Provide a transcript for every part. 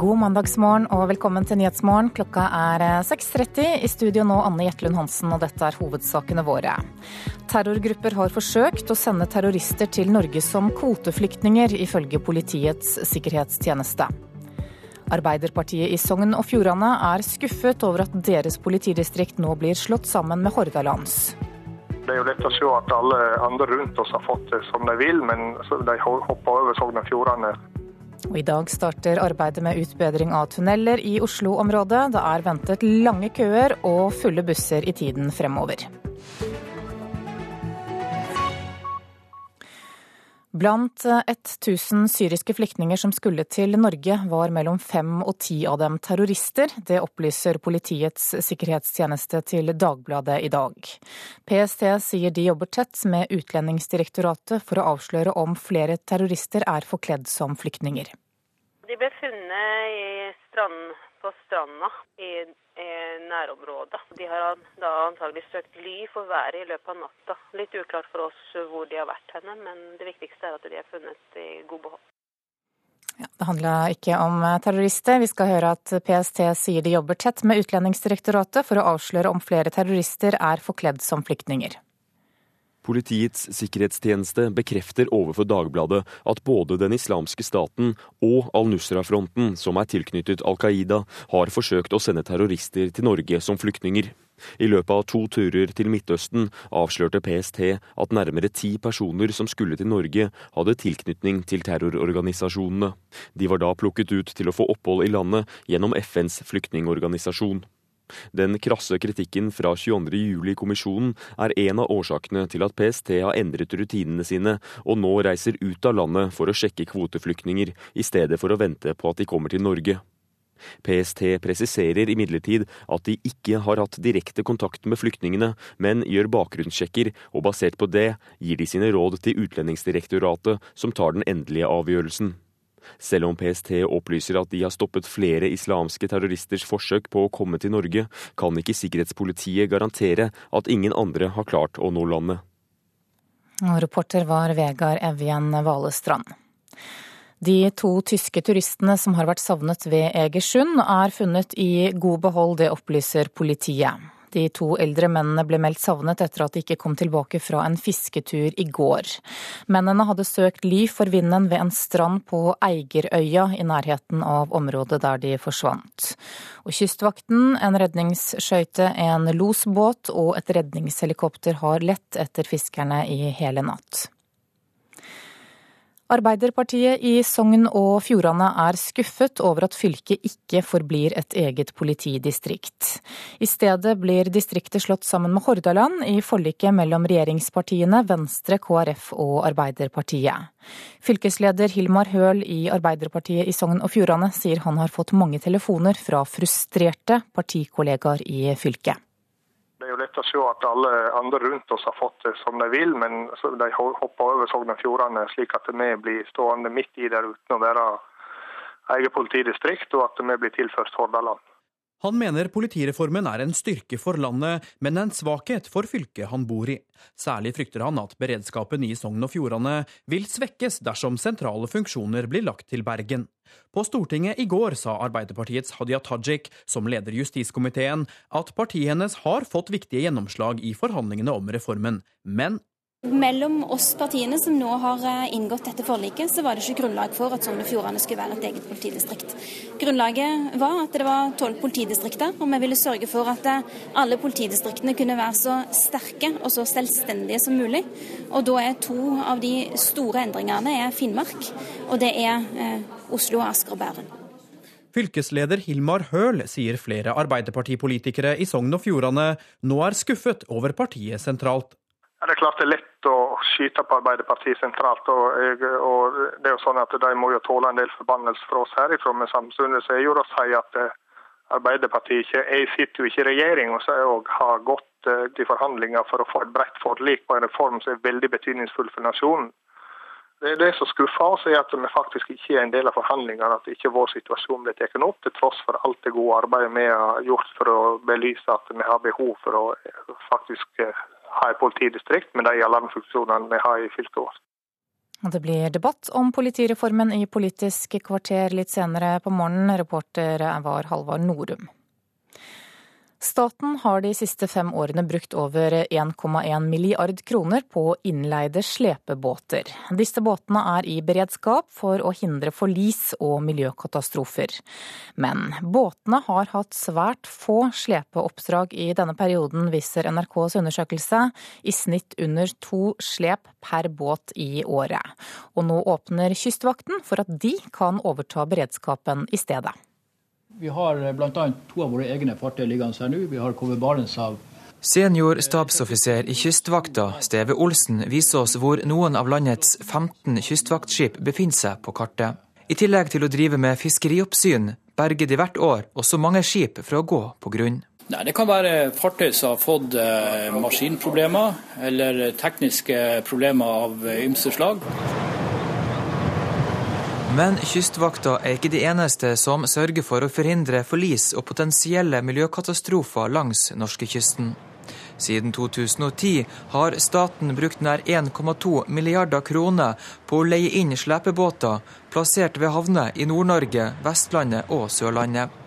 God mandagsmorgen og velkommen til Nyhetsmorgen. Klokka er 6.30. Eh, I studio nå Anne Jetlund Hansen, og dette er hovedsakene våre. Terrorgrupper har forsøkt å sende terrorister til Norge som kvoteflyktninger, ifølge Politiets sikkerhetstjeneste. Arbeiderpartiet i Sogn og Fjordane er skuffet over at deres politidistrikt nå blir slått sammen med Hordalands. Det er jo lett å se at alle andre rundt oss har fått det som de vil, men de hopper over Sogn og Fjordane og I dag starter arbeidet med utbedring av tunneler i Oslo-området. Det er ventet lange køer og fulle busser i tiden fremover. Blant 1000 syriske flyktninger som skulle til Norge, var mellom fem og ti av dem terrorister. Det opplyser Politiets sikkerhetstjeneste til Dagbladet i dag. PST sier de jobber tett med Utlendingsdirektoratet for å avsløre om flere terrorister er forkledd som flyktninger. De ble funnet i strand, på stranda i, i nærområdet. De har da antagelig søkt ly for været i løpet av natta. Litt uklart for oss hvor de har vært henne, men det viktigste er at de er funnet i god behold. Ja, det handla ikke om terrorister. Vi skal høre at PST sier de jobber tett med Utlendingsdirektoratet for å avsløre om flere terrorister er forkledd som flyktninger. Politiets sikkerhetstjeneste bekrefter overfor Dagbladet at både Den islamske staten og al-Nusra-fronten, som er tilknyttet Al Qaida, har forsøkt å sende terrorister til Norge som flyktninger. I løpet av to turer til Midtøsten avslørte PST at nærmere ti personer som skulle til Norge, hadde tilknytning til terrororganisasjonene. De var da plukket ut til å få opphold i landet gjennom FNs flyktningorganisasjon. Den krasse kritikken fra 22.07-kommisjonen er en av årsakene til at PST har endret rutinene sine og nå reiser ut av landet for å sjekke kvoteflyktninger, i stedet for å vente på at de kommer til Norge. PST presiserer imidlertid at de ikke har hatt direkte kontakt med flyktningene, men gjør bakgrunnssjekker, og basert på det gir de sine råd til Utlendingsdirektoratet, som tar den endelige avgjørelsen. Selv om PST opplyser at de har stoppet flere islamske terroristers forsøk på å komme til Norge, kan ikke sikkerhetspolitiet garantere at ingen andre har klart å nå landet. Reporter var Vegard Evjen Valestrand. De to tyske turistene som har vært savnet ved Egersund, er funnet i god behold, det opplyser politiet. De to eldre mennene ble meldt savnet etter at de ikke kom tilbake fra en fisketur i går. Mennene hadde søkt ly for vinden ved en strand på Eigerøya i nærheten av området der de forsvant. Og Kystvakten, en redningsskøyte, en losbåt og et redningshelikopter har lett etter fiskerne i hele natt. Arbeiderpartiet i Sogn og Fjordane er skuffet over at fylket ikke forblir et eget politidistrikt. I stedet blir distriktet slått sammen med Hordaland i forliket mellom regjeringspartiene Venstre, KrF og Arbeiderpartiet. Fylkesleder Hilmar Høl i Arbeiderpartiet i Sogn og Fjordane sier han har fått mange telefoner fra frustrerte partikollegaer i fylket. Det er jo lett å se at alle andre rundt oss har fått det som de vil, men de hopper over Sogn og Fjordane, slik at vi blir stående midt i der uten å være eget politidistrikt, og at vi blir tilført Hordaland. Han mener politireformen er en styrke for landet, men en svakhet for fylket han bor i. Særlig frykter han at beredskapen i Sogn og Fjordane vil svekkes dersom sentrale funksjoner blir lagt til Bergen. På Stortinget i går sa Arbeiderpartiets Hadia Tajik, som leder justiskomiteen, at partiet hennes har fått viktige gjennomslag i forhandlingene om reformen, men mellom oss partiene som nå har eh, inngått dette forliket, så var det ikke grunnlag for at Sogn og Fjordane skulle være et eget politidistrikt. Grunnlaget var at det var tolv politidistrikter, og vi ville sørge for at eh, alle politidistriktene kunne være så sterke og så selvstendige som mulig. Og da er to av de store endringene er Finnmark, og det er eh, Oslo, Asker og Bærum. Fylkesleder Hilmar Høl sier flere arbeiderpartipolitikere i Sogn og Fjordane nå er skuffet over partiet sentralt. Ja, det er klart det er lett å skyte på Arbeiderpartiet sentralt. og, jeg, og det er jo sånn at De må jo tåle en del forbannelse fra oss herifra, men samtidig er jo å si at eh, Arbeiderpartiet ikke, jeg sitter jo ikke i regjering og, og har gått uh, til forhandlinger for å få et bredt forlik på en reform som er veldig betydningsfull for nasjonen. Det, det som skuffer oss, er at vi faktisk ikke er en del av forhandlingene, at ikke vår situasjon blir tatt opp, til tross for alt det gode arbeidet vi har gjort for å belyse at vi har behov for å faktisk ha et politidistrikt men de alarmfunksjonene vi har i fylket vårt. Det blir debatt om politireformen i Politisk kvarter litt senere på morgenen. Reporter var Halvard Norum. Staten har de siste fem årene brukt over 1,1 milliard kroner på innleide slepebåter. Disse båtene er i beredskap for å hindre forlis og miljøkatastrofer. Men båtene har hatt svært få slepeoppdrag i denne perioden, viser NRKs undersøkelse. I snitt under to slep per båt i året. Og nå åpner Kystvakten for at de kan overta beredskapen i stedet. Vi har eh, bl.a. to av våre egne fartøy liggende her nå. Vi har KV Barentshav. Senior stabsoffiser i Kystvakta, Steve Olsen, viser oss hvor noen av landets 15 kystvaktskip befinner seg på kartet. I tillegg til å drive med fiskerioppsyn, berger de hvert år også mange skip fra å gå på grunn. Nei, Det kan være fartøy som har fått eh, maskinproblemer eller tekniske problemer av eh, ymse slag. Men Kystvakta er ikke de eneste som sørger for å forhindre forlis og potensielle miljøkatastrofer langs norskekysten. Siden 2010 har staten brukt nær 1,2 milliarder kroner på å leie inn slepebåter plassert ved havner i Nord-Norge, Vestlandet og Sørlandet.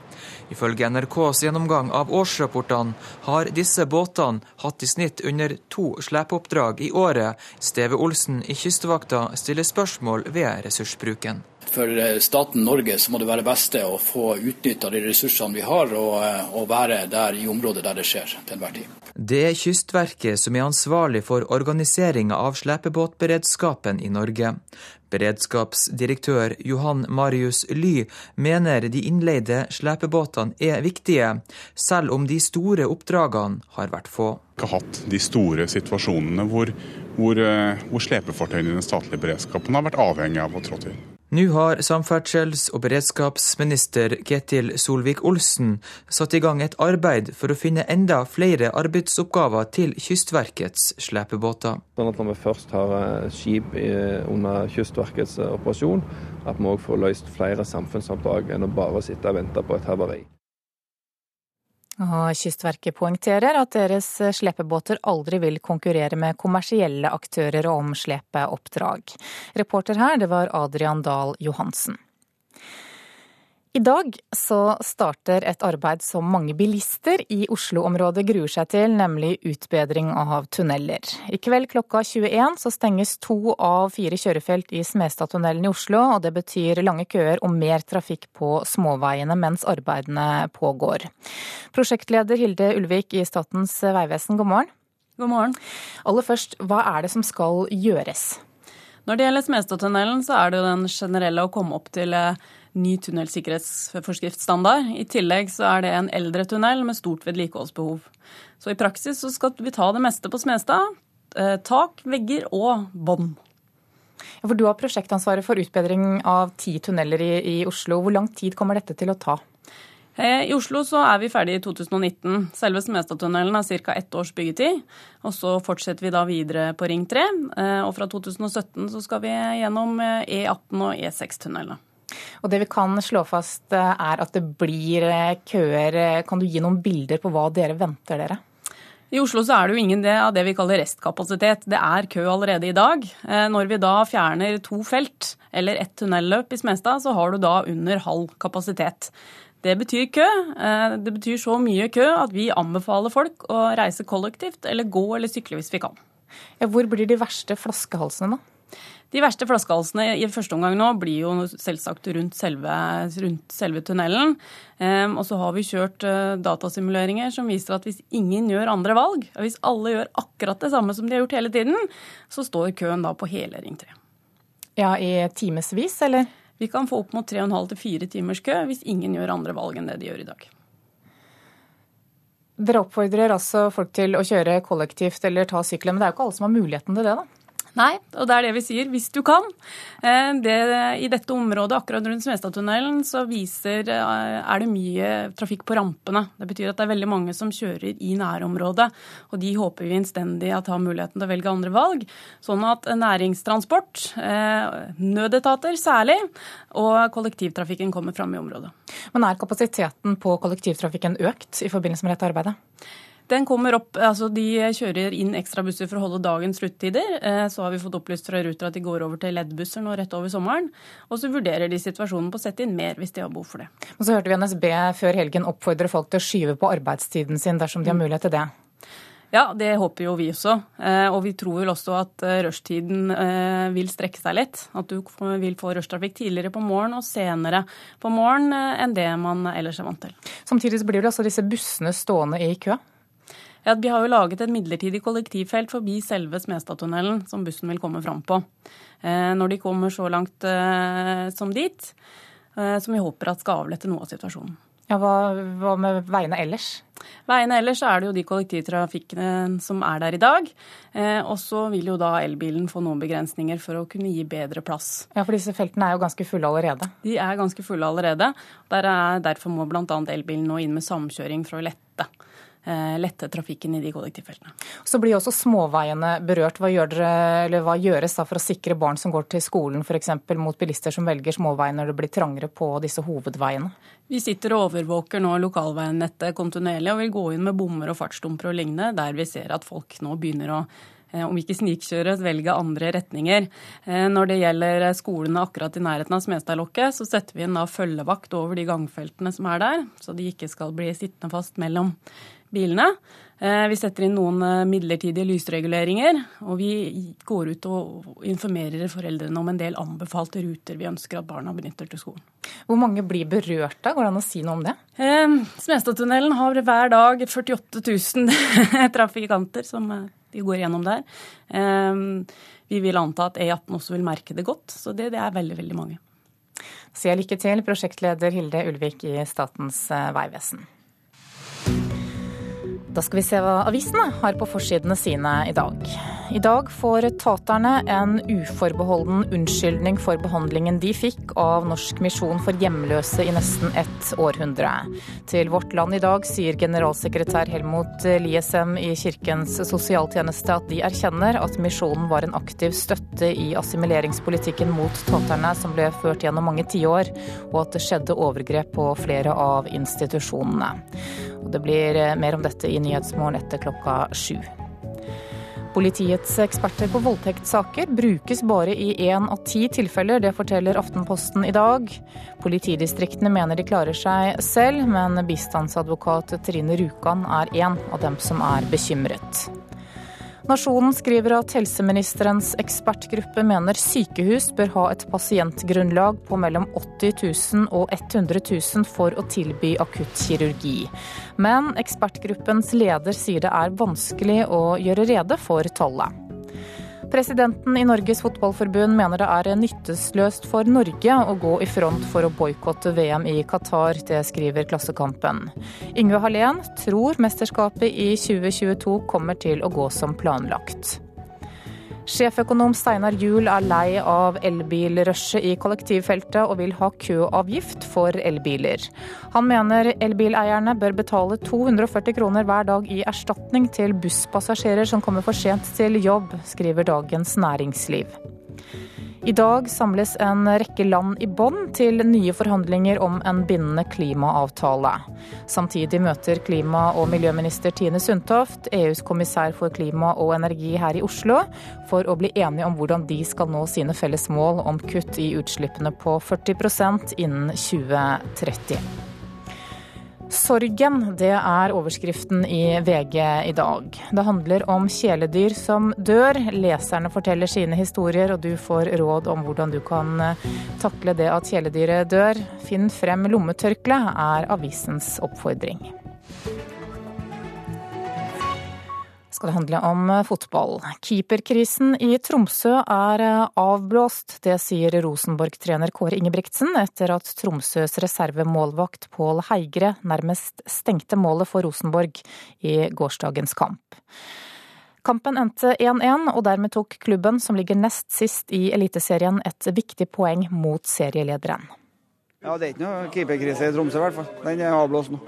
Ifølge NRKs gjennomgang av årsrapportene har disse båtene hatt i snitt under to slepeoppdrag i året. Steve Olsen i Kystvakta stiller spørsmål ved ressursbruken. For eh, staten Norge så må det være beste å få utnytta de ressursene vi har, og, eh, og, være der i området der det skjer til enhver tid. Det er Kystverket som er ansvarlig for organiseringa av slepebåtberedskapen i Norge. Beredskapsdirektør Johan Marius Ly mener de innleide slepebåtene er viktige, selv om de store oppdragene har vært få. Vi har hatt de store situasjonene hvor, hvor, eh, hvor slepefartøyene i den statlige beredskapen har vært avhengig av å trå til. Nå har samferdsels- og beredskapsminister Ketil Solvik-Olsen satt i gang et arbeid for å finne enda flere arbeidsoppgaver til Kystverkets slepebåter. Sånn at Når vi først har eh, skip under Kystverkets eh, operasjon, at vi òg får løst flere samfunnsoppdrag enn å bare sitte og vente på et havari. Og Kystverket poengterer at deres slepebåter aldri vil konkurrere med kommersielle aktører om slepeoppdrag. Reporter her, det var Adrian Dahl Johansen. I dag så starter et arbeid som mange bilister i Oslo-området gruer seg til, nemlig utbedring av tunneler. I kveld klokka 21 så stenges to av fire kjørefelt i Smestadtunnelen i Oslo, og det betyr lange køer og mer trafikk på småveiene mens arbeidene pågår. Prosjektleder Hilde Ulvik i Statens vegvesen, god morgen. God morgen. Aller først, hva er det som skal gjøres? Når det gjelder Smestadtunnelen, så er det jo den generelle å komme opp til eh, ny tunnelsikkerhetsforskriftsstandard. I tillegg så er det en eldre tunnel med stort vedlikeholdsbehov. Så i praksis så skal vi ta det meste på Smestad. Eh, tak, vegger og bånd. Ja, for du har prosjektansvaret for utbedring av ti tunneler i, i Oslo. Hvor lang tid kommer dette til å ta? Eh, I Oslo så er vi ferdig i 2019. Selve Smestadtunnelen har ca. ett års byggetid. Og så fortsetter vi da videre på Ring 3. Eh, og fra 2017 så skal vi gjennom E18 og E6-tunnelene. Og det vi kan slå fast eh, er at det blir eh, køer. Kan du gi noen bilder på hva dere venter dere? I Oslo så er det jo ingen det av det vi kaller restkapasitet. Det er kø allerede i dag. Eh, når vi da fjerner to felt eller ett tunnelløp i Smestad, så har du da under halv kapasitet. Det betyr kø. Det betyr så mye kø at vi anbefaler folk å reise kollektivt eller gå eller sykle hvis vi kan. Ja, hvor blir de verste flaskehalsene, da? De verste flaskehalsene i første omgang nå blir jo selvsagt rundt selve, rundt selve tunnelen. Um, og så har vi kjørt uh, datasimuleringer som viser at hvis ingen gjør andre valg, og hvis alle gjør akkurat det samme som de har gjort hele tiden, så står køen da på hele Ring 3. Ja, i timevis, eller? Vi kan få opp mot 3,5 til 4 timers kø hvis ingen gjør andre valg enn det de gjør i dag. Dere oppfordrer altså folk til å kjøre kollektivt eller ta sykkelen, men det er jo ikke alle som har muligheten til det, da? Nei, og det er det vi sier. Hvis du kan. Eh, det, I dette området akkurat rundt Smestadtunnelen så viser, eh, er det mye trafikk på rampene. Det betyr at det er veldig mange som kjører i nærområdet. Og de håper vi innstendig at har muligheten til å velge andre valg. Sånn at næringstransport, eh, nødetater særlig, og kollektivtrafikken kommer fram i området. Men er kapasiteten på kollektivtrafikken økt i forbindelse med dette arbeidet? Den kommer opp, altså De kjører inn ekstrabusser for å holde dagens rutetider. Eh, så har vi fått opplyst fra Ruter at de går over til LED-busser nå rett over sommeren. Og så vurderer de situasjonen på å sette inn mer hvis de har behov for det. Og så hørte vi NSB før helgen oppfordre folk til å skyve på arbeidstiden sin dersom de har mulighet til det. Ja, det håper jo vi også. Eh, og vi tror vel også at eh, rushtiden vil strekke seg litt. At du vil få rushtrafikk tidligere på morgen og senere på morgen enn det man ellers er vant til. Samtidig blir vel altså disse bussene stående i kø? Ja, Vi har jo laget et midlertidig kollektivfelt forbi selve Smestadtunnelen, som bussen vil komme fram på. Eh, når de kommer så langt eh, som dit, eh, som vi håper at skal avlette noe av situasjonen. Ja, hva, hva, med veiene ellers? Veiene ellers er det jo de kollektivtrafikkene som er der i dag. Eh, og så vil jo da elbilen få noen begrensninger for å kunne gi bedre plass. Ja, For disse feltene er jo ganske fulle allerede? De er ganske fulle allerede. Der er, derfor må bl.a. elbilen nå inn med samkjøring for å lette. Eh, lette trafikken i de kollektivfeltene. Så blir også småveiene berørt. Hva, gjør dere, hva gjøres for å sikre barn som går til skolen f.eks. mot bilister som velger småveier når det blir trangere på disse hovedveiene? Vi sitter og overvåker nå lokalveinettet kontinuerlig og vil gå inn med bommer og fartsdumper og lignende der vi ser at folk nå begynner å eh, om ikke snikkjøre, velge andre retninger. Eh, når det gjelder skolene akkurat i nærheten av Smestadlokket, så setter vi inn da følgevakt over de gangfeltene som er der, så de ikke skal bli sittende fast mellom bilene. Eh, vi setter inn noen eh, midlertidige lysreguleringer, og vi går ut og informerer foreldrene om en del anbefalte ruter vi ønsker at barna benytter til skolen. Hvor mange blir berørt da? Går det an å si noe om det? Eh, Smestadtunnelen har hver dag 48 000 trafikanter som de går gjennom der. Vi vil anta at E18 også vil merke det godt, så det, det er veldig, veldig mange. Sier lykke til, prosjektleder Hilde Ulvik i Statens vegvesen. Da skal vi se hva avisene har på forsidene sine i dag. I dag får taterne en uforbeholden unnskyldning for behandlingen de fikk av Norsk misjon for hjemløse i nesten ett århundre. Til Vårt Land i dag sier generalsekretær Helmut Liesem i Kirkens sosialtjeneste at de erkjenner at misjonen var en aktiv støtte i assimileringspolitikken mot taterne som ble ført gjennom mange tiår, og at det skjedde overgrep på flere av institusjonene. Og det blir mer om dette i Nyhetsmorgen etter klokka sju. Politiets eksperter på voldtektssaker brukes bare i én av ti tilfeller, det forteller Aftenposten i dag. Politidistriktene mener de klarer seg selv, men bistandsadvokat Trine Rjukan er en av dem som er bekymret. Nasjonen skriver at helseministerens ekspertgruppe mener sykehus bør ha et pasientgrunnlag på mellom 80 000 og 100 000 for å tilby akuttkirurgi. Men ekspertgruppens leder sier det er vanskelig å gjøre rede for tallet. Presidenten i Norges Fotballforbund mener det er nyttesløst for Norge å gå i front for å boikotte VM i Qatar. Det skriver Klassekampen. Yngve Hallén tror mesterskapet i 2022 kommer til å gå som planlagt. Sjeføkonom Steinar Juel er lei av elbilrushet i kollektivfeltet og vil ha køavgift for elbiler. Han mener elbileierne bør betale 240 kroner hver dag i erstatning til busspassasjerer som kommer for sent til jobb, skriver Dagens Næringsliv. I dag samles en rekke land i bånd til nye forhandlinger om en bindende klimaavtale. Samtidig møter klima- og miljøminister Tine Sundtoft EUs kommissær for klima og energi her i Oslo for å bli enige om hvordan de skal nå sine felles mål om kutt i utslippene på 40% innen 2030. Sorgen, det er overskriften i VG i dag. Det handler om kjæledyr som dør. Leserne forteller sine historier, og du får råd om hvordan du kan eh, takle det at kjæledyret dør. Finn frem lommetørkle, er avisens oppfordring. Skal det handle om eh, fotball. Keeperkrisen i Tromsø er eh, avblåst. Det sier Rosenborg-trener Kåre Ingebrigtsen etter at Tromsøs reservemålvakt Pål Heigre nærmest stengte målet for Rosenborg i gårsdagens kamp. Kampen endte 1-1, og dermed tok klubben, som ligger nest sist i Eliteserien, et viktig poeng mot serielederen. Ja, Det er ikke noe keeperkrise i Tromsø, i hvert fall. Den er avblåst nå.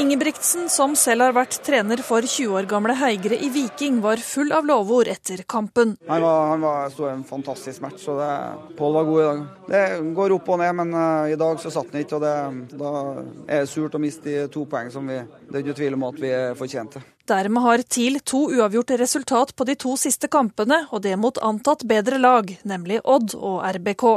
Ingebrigtsen, som selv har vært trener for 20 år gamle Heigre i Viking, var full av lovord etter kampen. Han var, han var sto en fantastisk match, så det, Pål var god i dag. Det går opp og ned, men uh, i dag så satt han ikke. og det, Da er det surt å miste de to poeng som vi Det er ikke tvil om at vi fortjente. Dermed har TIL to uavgjorte resultat på de to siste kampene, og det mot antatt bedre lag, nemlig Odd og RBK.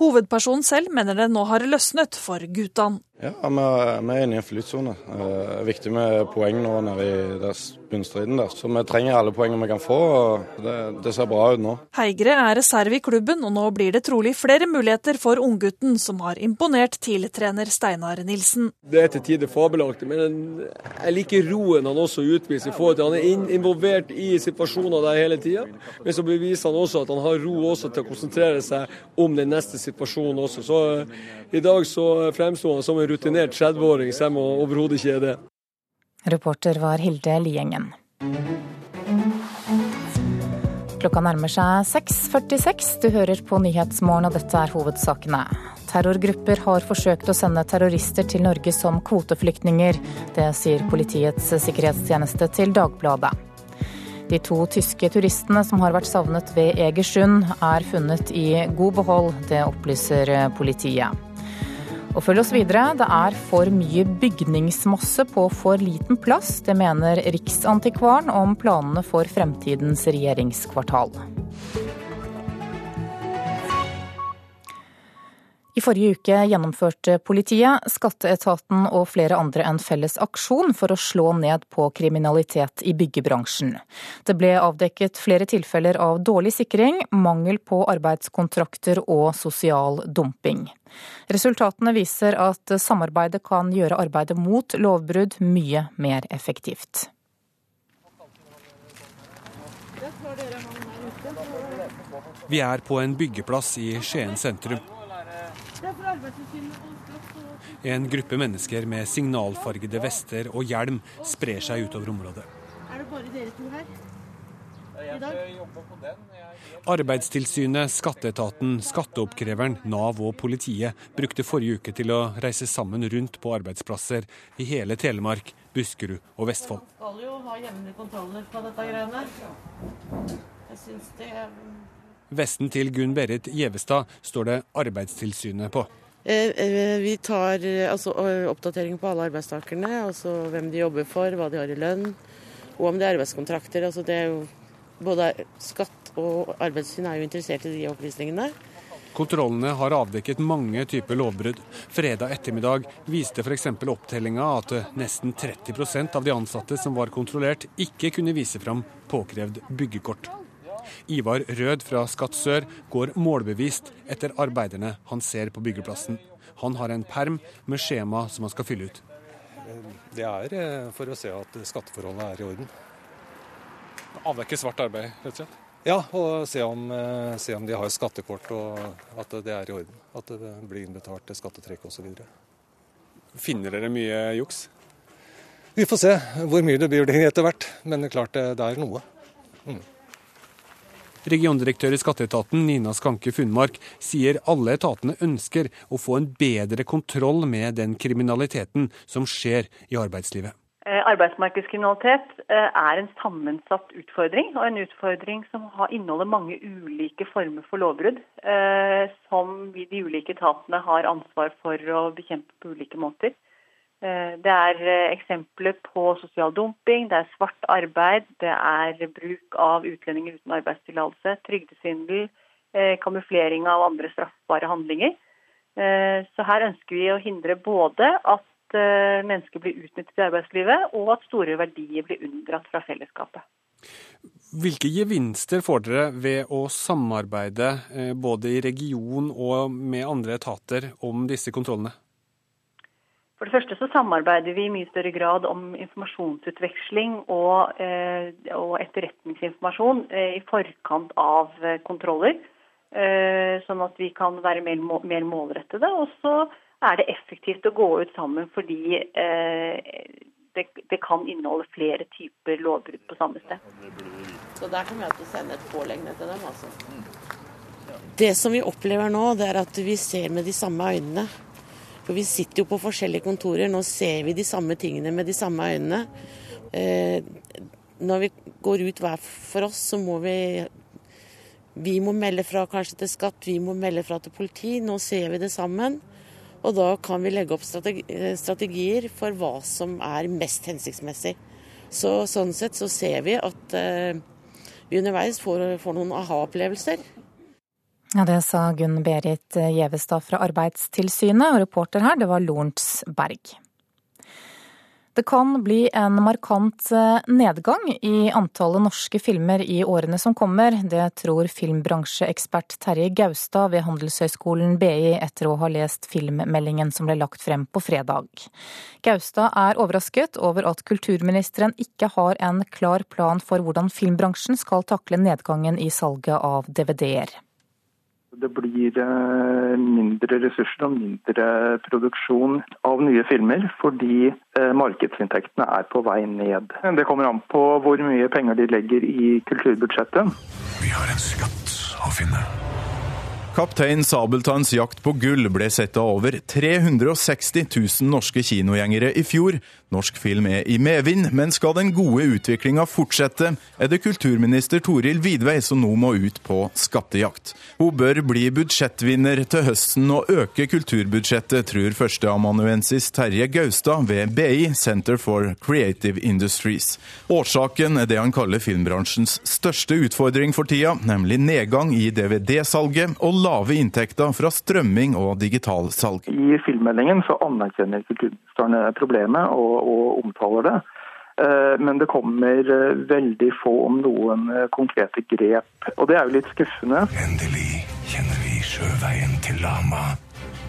Hovedpersonen selv mener det nå har løsnet for guttene. Ja, Vi er inne i en flytsone. Det er viktig med poeng nå nede i bunnstriden der. Så vi trenger alle poengene vi kan få. og det, det, ser bra ut nå. Heigre er reserve i klubben, og nå blir det trolig flere muligheter for unggutten, som har imponert TIL-trener Steinar Nilsen. Det er til tider fabelaktig, men jeg liker roen han også utviser. Han er involvert i situasjoner der hele tida, men så beviser han også at han har ro også til å konsentrere seg om den neste situasjonen også. Så eh, i dag så fremsto han som en rutinert 30-åring, så jeg må overhodet ikke det. Reporter var Hilde Liengen. Klokka nærmer seg 6.46. Du hører på Nyhetsmorgen, og dette er hovedsakene. Terrorgrupper har forsøkt å sende terrorister til Norge som kvoteflyktninger. Det sier Politiets sikkerhetstjeneste til Dagbladet. De to tyske turistene som har vært savnet ved Egersund, er funnet i god behold. Det opplyser politiet. Og følg oss videre. Det er for mye bygningsmasse på for liten plass. Det mener Riksantikvaren om planene for fremtidens regjeringskvartal. I forrige uke gjennomførte politiet, skatteetaten og flere andre en felles aksjon for å slå ned på kriminalitet i byggebransjen. Det ble avdekket flere tilfeller av dårlig sikring, mangel på arbeidskontrakter og sosial dumping. Resultatene viser at samarbeidet kan gjøre arbeidet mot lovbrudd mye mer effektivt. Vi er på en byggeplass i Skien sentrum. En gruppe mennesker med signalfargede vester og hjelm sprer seg utover området. Er det bare dere to her? Arbeidstilsynet, skatteetaten, skatteoppkreveren, Nav og politiet brukte forrige uke til å reise sammen rundt på arbeidsplasser i hele Telemark, Buskerud og Vestfold. Man skal jo ha jevnlige kontroller på dette greiene. Jeg syns det Vesten til Gunn Berit Gjevestad står det Arbeidstilsynet på. Eh, eh, vi tar eh, altså, oppdatering på alle arbeidstakerne, altså hvem de jobber for, hva de har i lønn, og om det er arbeidskontrakter. Altså, det er jo, både Skatt og arbeidstilsyn er jo interessert i de opplysningene. Kontrollene har avdekket mange typer lovbrudd. Fredag ettermiddag viste f.eks. opptellinga at nesten 30% av de ansatte som var kontrollert, ikke kunne vise fram påkrevd byggekort. Ivar Rød fra Skatt sør går målbevisst etter arbeiderne han ser på byggeplassen. Han har en perm med skjema som han skal fylle ut. Det er eh, for å se at skatteforholdene er i orden. Avdekke svart arbeid, rett og slett? Ja, og se om, eh, se om, de har skattekort og at det er i orden. At det blir innbetalt skattetrekk osv. Finner dere mye juks? Vi får se hvor mye det blir etter hvert, men klart det er noe. Mm. Regiondirektør i skatteetaten Nina Skanke Funnmark sier alle etatene ønsker å få en bedre kontroll med den kriminaliteten som skjer i arbeidslivet. Eh, arbeidsmarkedskriminalitet eh, er en sammensatt utfordring, og en utfordring som inneholder mange ulike former for lovbrudd, eh, som de ulike etatene har ansvar for å bekjempe på ulike måter. Eh, det er eh, eksempler på sosial dumping, det er svart arbeid, det er bruk av utlendinger uten arbeidstillatelse, trygdesvindel, eh, kamuflering av andre straffbare handlinger. Så her ønsker vi å hindre både at mennesker blir utnyttet i arbeidslivet, og at store verdier blir unndratt fra fellesskapet. Hvilke gevinster får dere ved å samarbeide både i region og med andre etater om disse kontrollene? For det første så samarbeider vi i mye større grad om informasjonsutveksling og, eh, og etterretningsinformasjon eh, i forkant av eh, kontroller. Eh, sånn at vi kan være mer, mer, målrettede. Og så er det effektivt å gå ut sammen fordi eh, det, det, kan inneholde flere typer lovbrudd på samme sted. Så der kommer jeg til å sende et pålegg ned til dem, altså. Det som vi opplever nå, det er at vi ser med de samme øynene For vi sitter jo på forskjellige kontorer. Nå ser vi de samme tingene med de samme øynene. Eh, når vi går ut hver for oss, så må vi Vi må melde fra kanskje til skatt, vi må melde fra til politi. Nå ser vi det sammen. Og da kan vi legge opp eh, strategier for hva som er mest hensiktsmessig. Så Sånn sett så ser vi at eh, vi underveis får, får noen aha-opplevelser. Ja, Det sa Gunn Berit Gjevestad fra Arbeidstilsynet, og reporter her det var Lorentz Berg. Det kan bli en markant eh, nedgang i antallet norske filmer i årene som kommer. Det tror filmbransjeekspert Terje Gaustad ved Handelshøyskolen BI etter å ha lest filmmeldingen som ble lagt frem på fredag. Gaustad er overrasket over at kulturministeren ikke har en klar plan for hvordan filmbransjen skal takle nedgangen i salget av DVD-er. Det blir eh, mindre ressurser og mindre produksjon av nye filmer, fordi eh, markedsinntektene er på vei ned. Det kommer an på hvor mye penger de legger i kulturbudsjettet. Vi har en skatt å finne. Kaptein Sabeltanns jakt på gull ble sett av over 360 000 norske kinogjengere i fjor. Norsk film er i medvind, men skal den gode utviklinga fortsette, er det kulturminister Toril Vidvei som nå må ut på skattejakt. Hun bør bli budsjettvinner til høsten og øke kulturbudsjettet, tror førsteamanuensis Terje Gaustad ved BI, Center for Creative Industries. Årsaken er det han kaller filmbransjens største utfordring for tida, nemlig nedgang i DVD-salget og lave inntekter fra strømming og digitalsalg. I filmmeldingen så anerkjenner kulturministeren problemet og, og omtaler det. Eh, men det kommer eh, veldig få om noen eh, konkrete grep, og det er jo litt skuffende. Endelig kjenner vi sjøveien til Lama.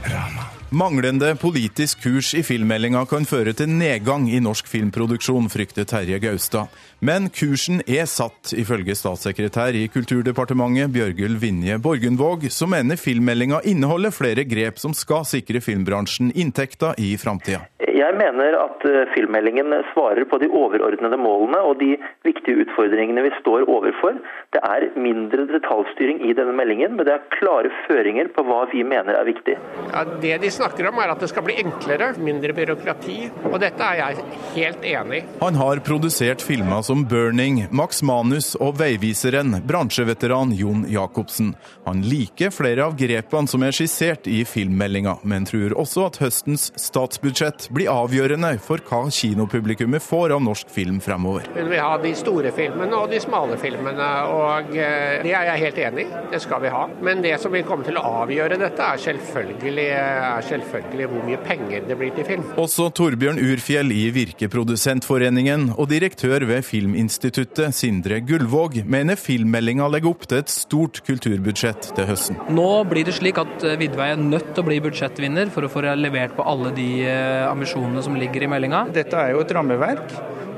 Rana. Manglende politisk kurs i filmmeldinga kan føre til nedgang i norsk filmproduksjon, frykter Terje Gaustad. Men kursen er satt, ifølge statssekretær i Kulturdepartementet Bjørgulv Vinje Borgundvåg, som mener filmmeldinga inneholder flere grep som skal sikre filmbransjen inntekter i framtida. Jeg mener at eh, filmmeldingen svarer på de overordnede målene og de viktige utfordringene vi står overfor. Det er mindre detaljstyring i denne meldingen, men det er klare føringer på hva vi mener er viktig. Ja, det de snakker om er at det skal bli enklere, mindre byråkrati. Og dette er jeg helt enig i. Han har produsert filmer som 'Burning', 'Max Manus' og 'Veiviseren', bransjeveteran Jon Jacobsen. Han liker flere av grepene som er skissert i filmmeldinga, men tror også at høstens statsbudsjett blir avgjørende for hva kinopublikummet får av norsk film fremover. Men vi har de store filmene og de smale filmene, og eh, det er jeg helt enig i. Det skal vi ha. Men det som vil komme til å avgjøre dette, er selvfølgelig, er selvfølgelig hvor mye penger det blir til film. Også Torbjørn Urfjell i Virkeprodusentforeningen og direktør ved Filminstituttet, Sindre Gullvåg, mener filmmeldinga legger opp til et stort kulturbudsjett til høsten. Nå blir det slik at eh, Vidvei er nødt til å bli budsjettvinner for å få levert på alle de eh, ambisjonene som ligger i meldinga. Dette er jo et rammeverk.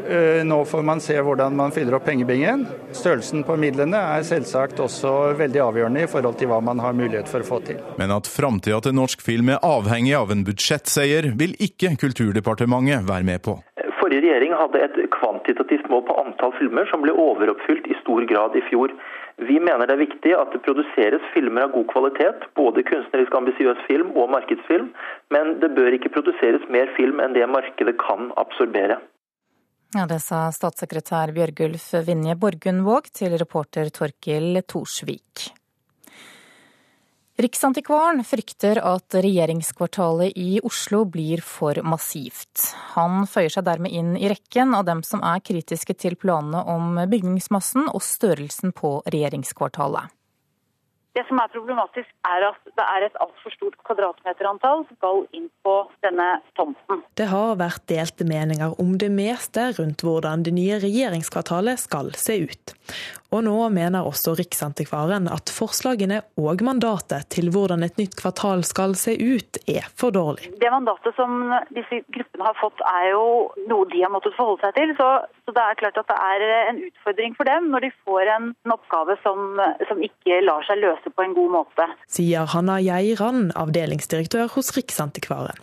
Eh, nå får man se hvordan man fyller opp pengebingen. Størrelsen på midlene er selvsagt også veldig avgjørende i forhold til hva man har mulighet for å få til. Men at framtida til norsk film er avhengig av en budsjettseier, vil ikke Kulturdepartementet være med på. Forrige regjering hadde et kvantitativt mål på antall filmer som ble overoppfylt i stor grad i fjor. Vi mener det er viktig at det produseres filmer av god kvalitet, både kunstnerisk ambisiøs film og markedsfilm, men det bør ikke produseres mer film enn det markedet kan absorbere. Ja, Det sa statssekretær Bjørgulf Vinje Borgundvåg til reporter Torkil Torsvik. Riksantikvaren frykter at regjeringskvartalet i Oslo blir for massivt. Han føyer seg dermed inn i rekken av dem som er kritiske til planene om bygningsmassen og størrelsen på regjeringskvartalet. Det som er problematisk, er at det er et altfor stort kvadratmeterantall som skal inn på denne tomten. Det har vært delte meninger om det meste rundt hvordan det nye regjeringskvartalet skal se ut. Og nå mener også Riksantikvaren at forslagene og mandatet til hvordan et nytt kvartal skal se ut, er for dårlig. Det mandatet som disse gruppene har fått, er jo noe de har måttet forholde seg til. Så, så det er klart at det er en utfordring for dem når de får en, en oppgave som, som ikke lar seg løse på en god måte. Sier Hanna Geiran, avdelingsdirektør hos Riksantikvaren.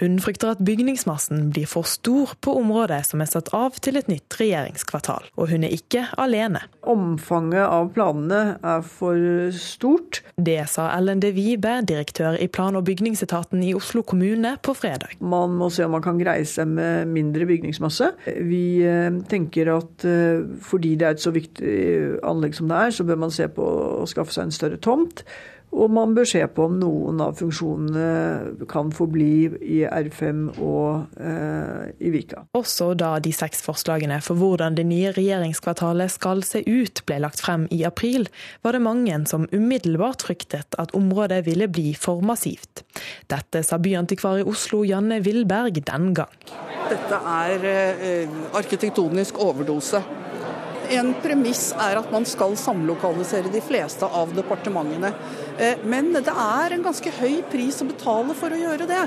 Hun frykter at bygningsmassen blir for stor på området som er satt av til et nytt regjeringskvartal, og hun er ikke alene. Om omfanget av planene er for stort. Det sa Ellen De Vibe, direktør i plan- og bygningsetaten i Oslo kommune, på fredag. Man må se om man kan greie seg med mindre bygningsmasse. Vi eh, tenker at eh, fordi det er et så viktig anlegg som det er, så bør man se på å skaffe seg en større tomt. Og man bør se på om noen av funksjonene kan forbli i R5 og eh, i Vika. Også da de seks forslagene for hvordan det nye regjeringskvartalet skal se ut ble lagt frem i april, var det mange som umiddelbart fryktet at området ville bli for massivt. Dette sa byantikvar i Oslo Janne Willberg den gang. Dette er eh, arkitektonisk overdose. En premiss er at man skal samlokalisere de fleste av departementene. Eh, men det er en ganske høy pris å betale for å gjøre det.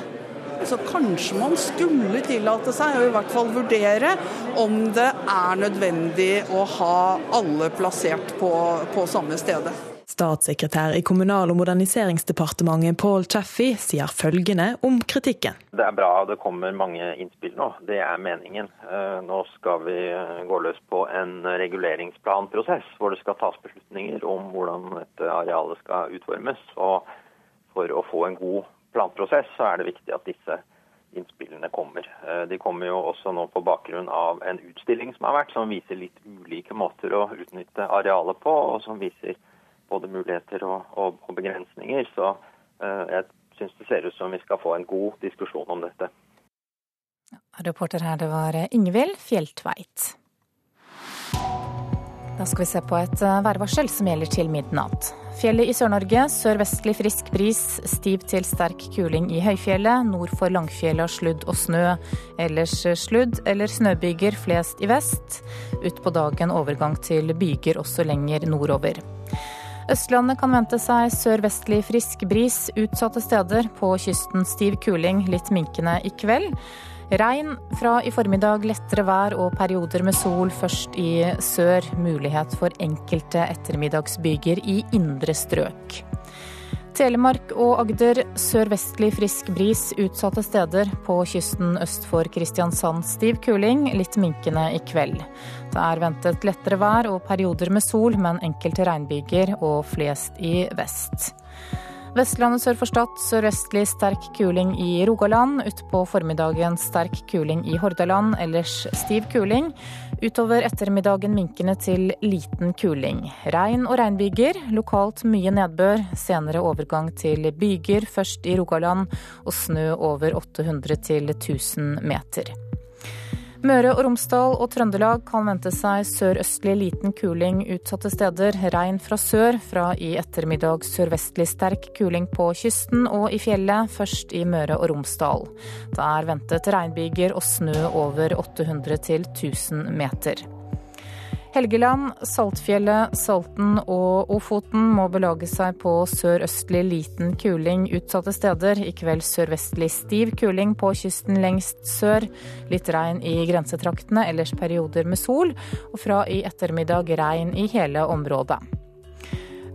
Så kanskje man skulle tillate seg, og i hvert fall vurdere, om det er nødvendig å ha alle plassert på, på samme stedet. Statssekretær i Kommunal- og moderniseringsdepartementet Paul Chaffey sier følgende om kritikken. Det er bra det kommer mange innspill nå, det er meningen. Eh, nå skal vi eh, gå løs på en reguleringsplanprosess hvor det skal tas beslutninger om hvordan dette arealet skal utformes. Og for å få en god planprosess så er det viktig at disse innspillene kommer. Eh, de kommer jo også nå på bakgrunn av en utstilling som har vært, som viser litt ulike måter å utnytte arealet på, og som viser både muligheter og, og, og begrensninger. Så uh, jeg syns det ser ut som vi skal få en god diskusjon om dette. Reporter her, det var Ingvild Fjelltveit. Da skal vi se på et eh, værvarsel som gjelder til midnatt. Fjellet i Sør-Norge sørvestlig frisk bris, stiv til sterk kuling i høyfjellet. Nord for Langfjellet sludd og snø. Ellers sludd eller snøbyger flest i vest. Utpå dagen overgang til byger også lenger nordover. Østlandet kan vente seg sørvestlig frisk bris utsatte steder. På kysten stiv kuling, litt minkende i kveld. Regn fra i formiddag, lettere vær og perioder med sol først i sør. Mulighet for enkelte ettermiddagsbyger i indre strøk. Telemark og Agder sørvestlig frisk bris utsatte steder. På kysten øst for Kristiansand stiv kuling, litt minkende i kveld. Det er ventet lettere vær og perioder med sol, men enkelte regnbyger og flest i vest. Vestlandet sør for Stad sørøstlig sterk kuling i Rogaland. Utpå formiddagen sterk kuling i Hordaland, ellers stiv kuling. Utover ettermiddagen minkende til liten kuling. Regn og regnbyger, lokalt mye nedbør. Senere overgang til byger, først i Rogaland, og snø over 800 til 1000 meter. Møre og Romsdal og Trøndelag kan vente seg sørøstlig liten kuling utsatte steder. Regn fra sør, fra i ettermiddag sørvestlig sterk kuling på kysten og i fjellet, først i Møre og Romsdal. Det er ventet regnbyger og snø over 800 til 1000 meter. Helgeland, Saltfjellet, Salten og Ofoten må belage seg på sørøstlig liten kuling utsatte steder. I kveld sørvestlig stiv kuling på kysten lengst sør. Litt regn i grensetraktene, ellers perioder med sol. Og fra i ettermiddag regn i hele området.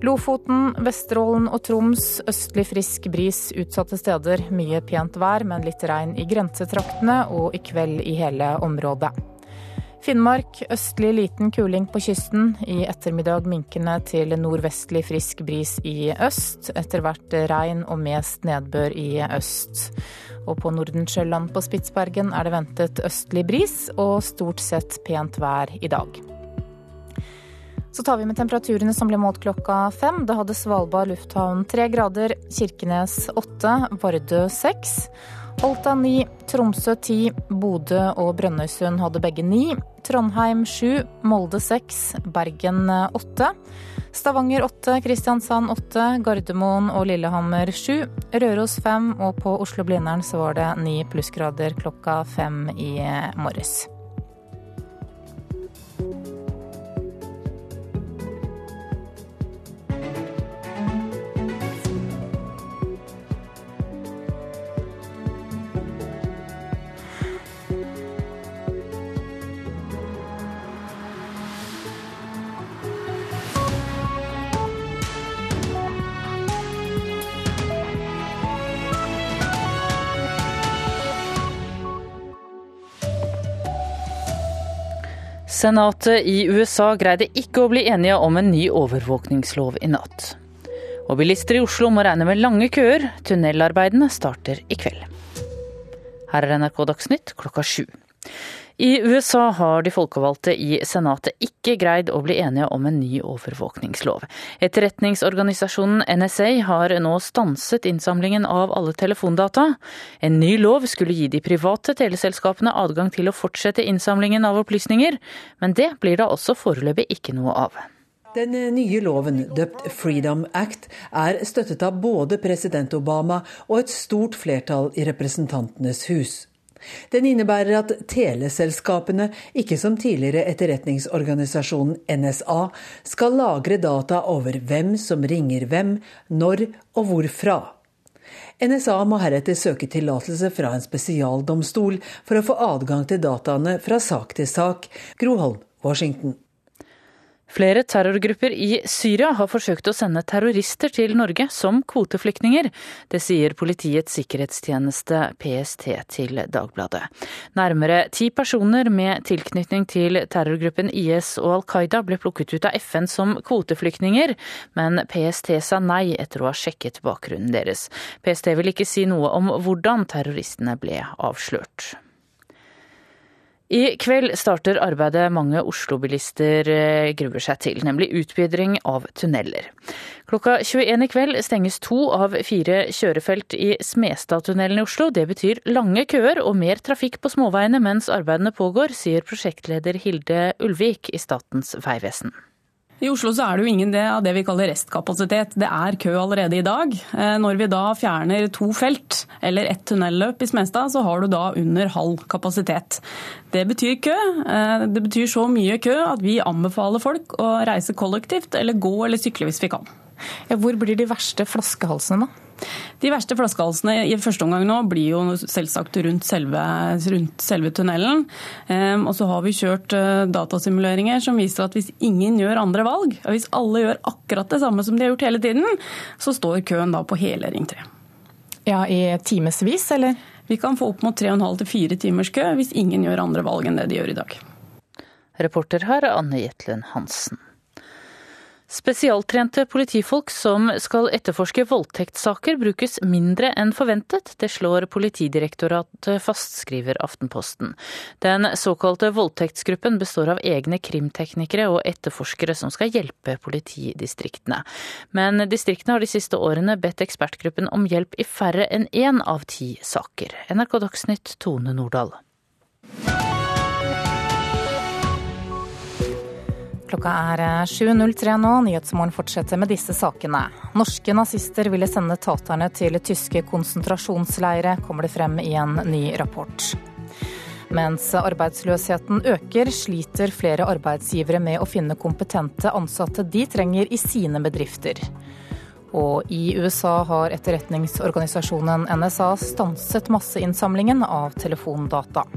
Lofoten, Vesterålen og Troms østlig frisk bris utsatte steder. Mye pent vær, men litt regn i grensetraktene og i kveld i hele området. Finnmark østlig liten kuling på kysten. I ettermiddag minkende til nordvestlig frisk bris i øst. Etter hvert regn og mest nedbør i øst. Og på Nordensjøland på Spitsbergen er det ventet østlig bris og stort sett pent vær i dag. Så tar vi med temperaturene som ble målt klokka fem. Da hadde Svalbard lufthavn tre grader, Kirkenes åtte, Vardø seks. Alta 9, Tromsø 10, Bodø og Brønnøysund hadde begge 9. Trondheim 7, Molde 6, Bergen 8. Stavanger 8, Kristiansand 8, Gardermoen og Lillehammer 7. Røros 5, og på Oslo-Blindern så var det 9 plussgrader klokka 5 i morges. Senatet i USA greide ikke å bli enige om en ny overvåkningslov i natt. Og bilister i Oslo må regne med lange køer. Tunnelarbeidene starter i kveld. Her er NRK Dagsnytt klokka sju. I USA har de folkevalgte i Senatet ikke greid å bli enige om en ny overvåkningslov. Etterretningsorganisasjonen NSA har nå stanset innsamlingen av alle telefondata. En ny lov skulle gi de private teleselskapene adgang til å fortsette innsamlingen av opplysninger, men det blir da også foreløpig ikke noe av. Den nye loven, døpt Freedom Act, er støttet av både president Obama og et stort flertall i Representantenes hus. Den innebærer at teleselskapene, ikke som tidligere etterretningsorganisasjonen NSA, skal lagre data over hvem som ringer hvem, når og hvorfra. NSA må heretter søke tillatelse fra en spesialdomstol for å få adgang til dataene fra sak til sak. Groholm, Washington. Flere terrorgrupper i Syria har forsøkt å sende terrorister til Norge som kvoteflyktninger. Det sier Politiets sikkerhetstjeneste PST til Dagbladet. Nærmere ti personer med tilknytning til terrorgruppen IS og Al Qaida ble plukket ut av FN som kvoteflyktninger, men PST sa nei etter å ha sjekket bakgrunnen deres. PST vil ikke si noe om hvordan terroristene ble avslørt. I kveld starter arbeidet mange Oslo-bilister eh, gruer seg til, nemlig utbedring av tunneler. Klokka 21 i kveld stenges to av fire kjørefelt i Smestadtunnelen i Oslo. Det betyr lange køer og mer trafikk på småveiene mens arbeidene pågår, sier prosjektleder Hilde Ulvik i Statens vegvesen. I Oslo så er det jo ingen det av det vi kaller restkapasitet. Det er kø allerede i dag. Eh, når vi da fjerner to felt eller ett tunnelløp i Smestad, så har du da under halv kapasitet. Det betyr kø. Eh, det betyr så mye kø at vi anbefaler folk å reise kollektivt eller gå eller sykle hvis vi kan. Hvor blir de verste flaskehalsene, da? De verste flaskehalsene i første omgang nå blir jo selvsagt rundt selve, rundt selve tunnelen. Um, og så har vi kjørt uh, datasimuleringer som viser at hvis ingen gjør andre valg, og hvis alle gjør akkurat det samme som de har gjort hele tiden, så står køen da på hele Ring 3. Ja, I timevis, eller? Vi kan få opp mot 3,5 4 timers kø hvis ingen gjør andre valg enn det de gjør i dag. Reporter her Anne Jetlund Hansen. Spesialtrente politifolk som skal etterforske voldtektssaker, brukes mindre enn forventet. Det slår Politidirektoratet fast, skriver Aftenposten. Den såkalte voldtektsgruppen består av egne krimteknikere og etterforskere som skal hjelpe politidistriktene. Men distriktene har de siste årene bedt ekspertgruppen om hjelp i færre enn én av ti saker. NRK Dagsnytt, Tone Nordahl. Klokka er 7.03 eh, nå. Nyhetsmorgen fortsetter med disse sakene. Norske nazister ville sende taterne til tyske konsentrasjonsleire, kommer det frem i en ny rapport. Mens arbeidsløsheten øker, sliter flere arbeidsgivere med å finne kompetente ansatte de trenger i sine bedrifter. Og i USA har etterretningsorganisasjonen NSA stanset masseinnsamlingen av telefondata.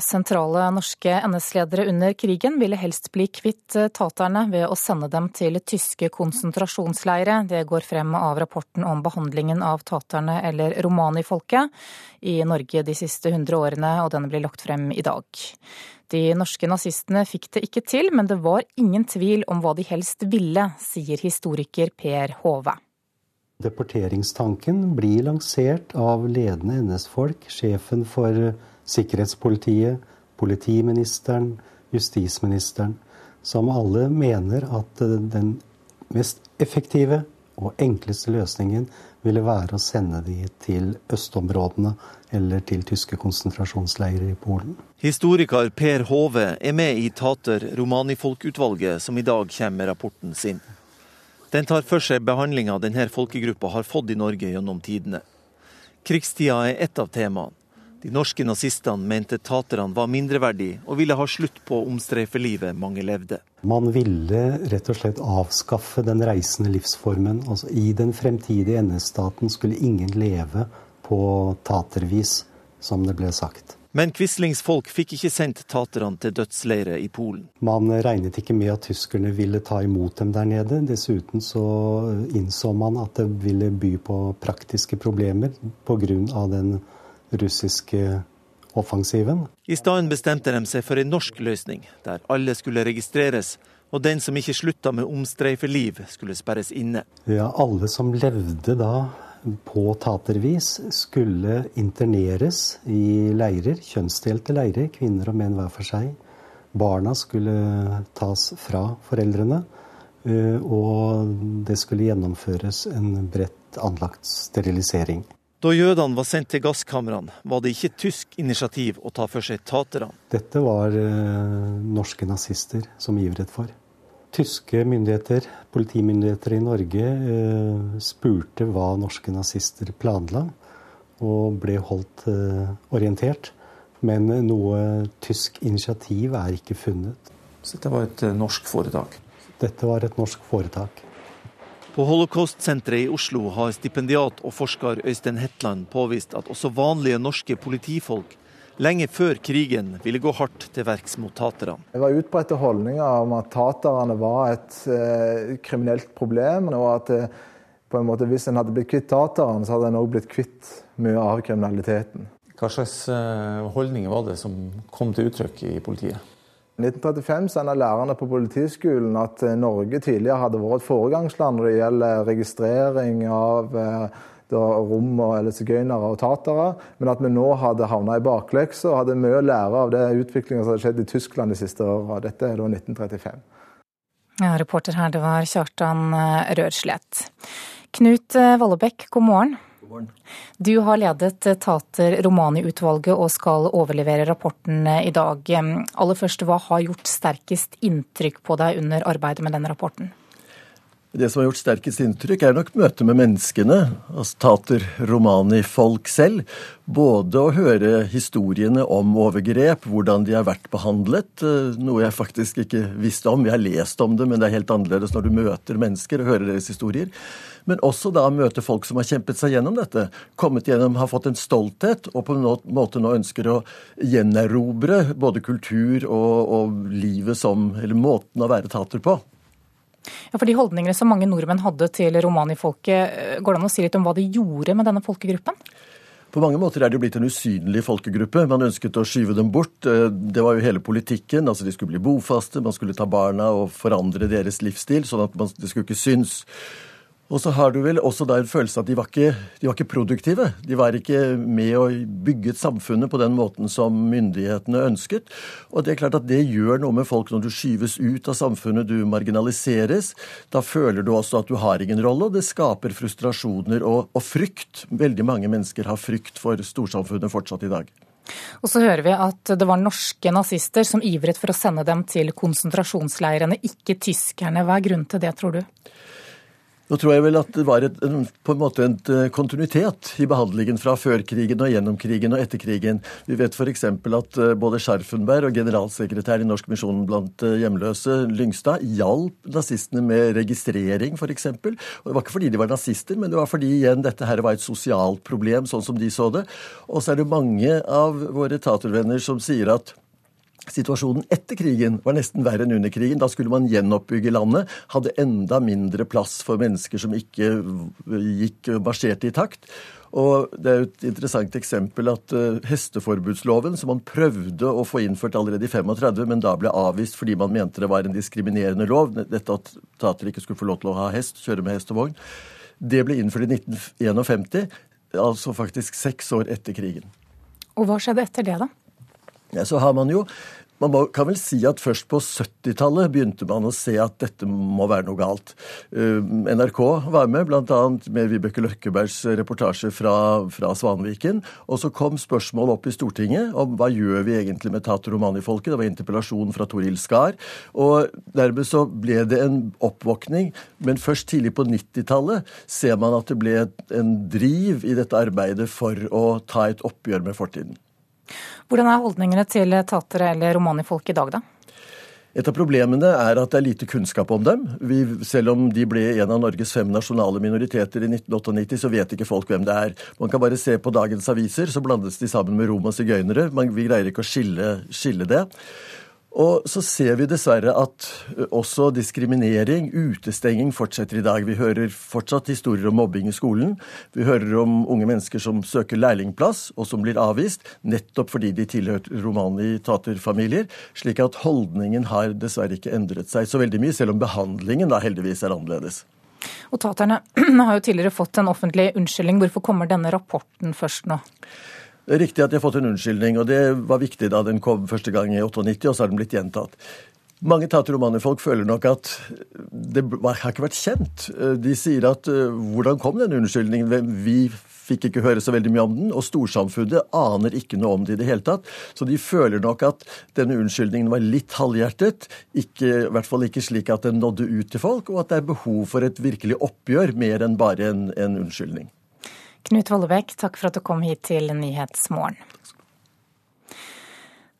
Sentrale norske NS-ledere under krigen ville helst bli kvitt eh, taterne ved å sende dem til tyske konsentrasjonsleire. Det går frem av rapporten om behandlingen av taterne, eller romanifolket, i Norge de siste hundre årene, og den blir lagt frem i dag. De norske nazistene fikk det ikke til, men det var ingen tvil om hva de helst ville, sier historiker Per Hove. Deporteringstanken blir lansert av ledende NS-folk, sjefen for sikkerhetspolitiet, politiministeren, justisministeren, som alle mener at eh, den mest effektive og enkleste løsningen ville være å sende de til østområdene eller til tyske konsentrasjonsleirer i Polen. Historiker Per Hove er med i Tater Romanifolkutvalget, som i dag kommer med rapporten sin. Den tar for seg behandlinga denne folkegruppa har fått i Norge gjennom tidene. Krigstida er ett av temaene. De norske nazistene mente taterne var mindreverdige, og ville ha slutt på omstreifelivet mange levde. Man ville rett og slett avskaffe den reisende livsformen. Altså, I den fremtidige NS-staten skulle ingen leve på tatervis, som det ble sagt. Men Quislings folk fikk ikke sendt taterne til dødsleire i Polen. Man regnet ikke med at tyskerne ville ta imot dem der nede. Dessuten så innså man at det ville by på praktiske problemer pga. den russiske offensiven. I stedet bestemte de seg for en norsk løsning, der alle skulle registreres, og den som ikke slutta med omstreifeliv, skulle sperres inne. Ja, alle som levde da på tatervis, skulle interneres i leirer, kjønnsdelte leirer, kvinner og menn hver for seg. Barna skulle tas fra foreldrene, eh, og det skulle gjennomføres en bredt anlagt sterilisering. Da jødene var sendt til gasskamrene, var det ikke tysk initiativ å ta for seg taterne. Dette var eh, norske nazister som ivret for. Tyske myndigheter, politimyndigheter i Norge, eh, spurte hva norske nazister planla, og ble holdt eh, orientert. Men noe tysk initiativ er ikke funnet. Så dette var et eh, norsk foretak? Dette var et norsk foretak. På Holocaust-senteret i Oslo har stipendiat og forsker Øystein Hetland påvist at også vanlige norske politifolk lenge før krigen ville gå hardt til verks mot taterne. Det var utbredte holdninger om at taterne var et eh, kriminelt problem, og at eh, på en måte hvis en hadde blitt kvitt taterne, så hadde en òg blitt kvitt mye av kriminaliteten. Hva slags eh, holdninger var det som kom til uttrykk i politiet? I 1935 sendte lærerne på Politiskolen at eh, Norge tidligere hadde vært et foregangsland når det gjelder registrering av rom og eller sigøynere og tatere, men at vi nå hadde havna i bakleksa og hadde mye å lære av det utviklinga som hadde skjedd i Tyskland de siste åra. Dette er da 1935. Ja, reporter her, det var Kjartan Rødslett. Knut eh, Vallebekk, god morgen. Morgen. Du har ledet eh, Tater Romani-utvalget og skal overlevere rapporten i dag. Aller først, hva har gjort sterkest inntrykk på deg under arbeidet med denne rapporten? Det som har gjort sterkest inntrykk, er nok møtet med menneskene, altså tater romani-folk selv. Både å høre historiene om overgrep, hvordan de har vært behandlet, eh, noe jeg faktisk ikke visste om. Vi har lest om det, men det er helt annerledes når du møter mennesker og hører deres historier. Men også da møte folk som har kjempet seg gjennom dette. Kommet gjennom, har fått en stolthet, og på en måte nå ønsker å gjenerobre både kultur og, og livet som Eller måten å være tater på. Ja, for De holdningene som mange nordmenn hadde til romanifolket, eh, går det an å si litt om hva de gjorde med denne folkegruppen? På mange måter er det jo blitt en usynlig folkegruppe. Man ønsket å skyve dem bort. Eh, det var jo hele politikken. altså De skulle bli bofaste, man skulle ta barna og forandre deres livsstil, sånn at man, det skulle ikke synes. Og så har du vel også da en følelse at de var, ikke, de var ikke produktive. De var ikke med å bygge samfunnet på den måten som myndighetene ønsket. Og det er klart at det gjør noe med folk når du skyves ut av samfunnet, du marginaliseres. Da føler du også at du har ingen rolle, og det skaper frustrasjoner og, og frykt. Veldig mange mennesker har frykt for storsamfunnet fortsatt i dag. Og så hører vi at det var norske nazister som ivret for å sende dem til konsentrasjonsleirene, ikke tyskerne. Hva er grunnen til det, tror du? Nå tror jeg vel at det var et, på en måte en eh, kontinuitet i behandlingen fra før krigen og gjennom krigen og etter krigen. Vi vet f.eks. at eh, både Scharfenberg og generalsekretær i Norsk misjon blant eh, hjemløse, Lyngstad, hjalp nazistene med registrering f.eks. Det var ikke fordi de var nazister, men det var fordi igjen dette her var et sosialt problem, sånn som de så det. Og så er det mange av våre tatervenner som sier at Situasjonen etter krigen var nesten verre enn under krigen. Da skulle man gjenoppbygge landet. Hadde enda mindre plass for mennesker som ikke gikk marsjerte i takt. Og Det er et interessant eksempel at uh, hesteforbudsloven, som man prøvde å få innført allerede i 35, men da ble avvist fordi man mente det var en diskriminerende lov, dette at tater ikke skulle få lov til å ha hest, kjøre med hest og vogn, det ble innført i 1951, altså faktisk seks år etter krigen. Og hva skjedde etter det, da? Ja, så har man jo man kan vel si at først på 70-tallet begynte man å se at dette må være noe galt. Eh, NRK var med, bl.a. med Vibeke Løkkebergs reportasje fra, fra, Svanviken. Og så kom spørsmål opp i Stortinget om hva gjør vi egentlig med tater romani-folket. Det var interpellasjon fra Toril Skar. Og dermed så ble det en oppvåkning. Men først tidlig på 90-tallet ser man at det ble en driv i dette arbeidet for å ta et oppgjør med fortiden. Hvordan er holdningene til tatere eller romanifolk i dag, da? Et av problemene er at det er lite kunnskap om dem. Vi, selv om de ble en av Norges fem nasjonale minoriteter i 1998, så vet ikke folk hvem det er. Man kan bare se på dagens aviser, så blandes de sammen med rom og sigøynere. Vi greier ikke å skille, skille det. Og så ser vi dessverre at også diskriminering, utestenging, fortsetter i dag. Vi hører fortsatt historier om mobbing i skolen. Vi hører om unge mennesker som søker lærlingplass, og som blir avvist, nettopp fordi de tilhørte romani-taterfamilier. Slik at holdningen har dessverre ikke endret seg så veldig mye, selv om behandlingen da heldigvis er annerledes. Og Taterne har jo tidligere fått en offentlig unnskyldning. Hvorfor kommer denne rapporten først nå? Det er riktig at de har fått en unnskyldning, og det var viktig da den kom første gang i 98, og så har den blitt gjentatt. Mange tater-romaner-folk føler nok at det har ikke vært kjent. De sier at hvordan kom den unnskyldningen? Vi fikk ikke høre så veldig mye om den, og storsamfunnet aner ikke noe om det i det hele tatt. Så de føler nok at denne unnskyldningen var litt halvhjertet, ikke, i hvert fall ikke slik at den nådde ut til folk, og at det er behov for et virkelig oppgjør mer enn bare en, en unnskyldning. Knut Vollebekk, takk for at du kom hit til Nyhetsmorgen.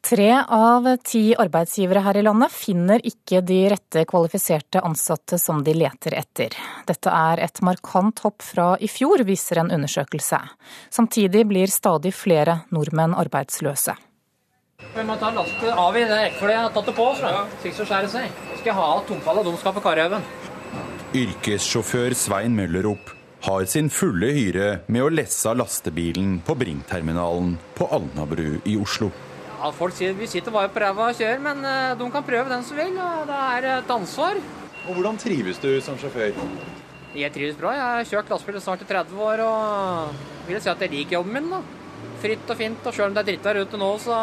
Tre av ti arbeidsgivere her i landet finner ikke de rette kvalifiserte ansatte som de leter etter. Dette er et markant hopp fra i fjor, viser en undersøkelse. Samtidig blir stadig flere nordmenn arbeidsløse. Vi må ta lastet av i det rekkefølget jeg har tatt det på. Sikkert så skjærer det seg. Skal jeg ha tomfall av dumskap på Karihaugen. Yrkessjåfør Svein Møllerup har sin fulle hyre med å lesse lastebilen på Bringterminalen på Alnabru i Oslo. Ja, folk sier vi sitter bare på ræva og kjører, men eh, de kan prøve den som vil. og Det er et ansvar. Og Hvordan trives du som sjåfør? Jeg trives bra. Jeg har kjørt lastebil snart i 30 år og vil si at jeg liker jobben min. da. Fritt og fint, og sjøl om det er drittvær ute nå, så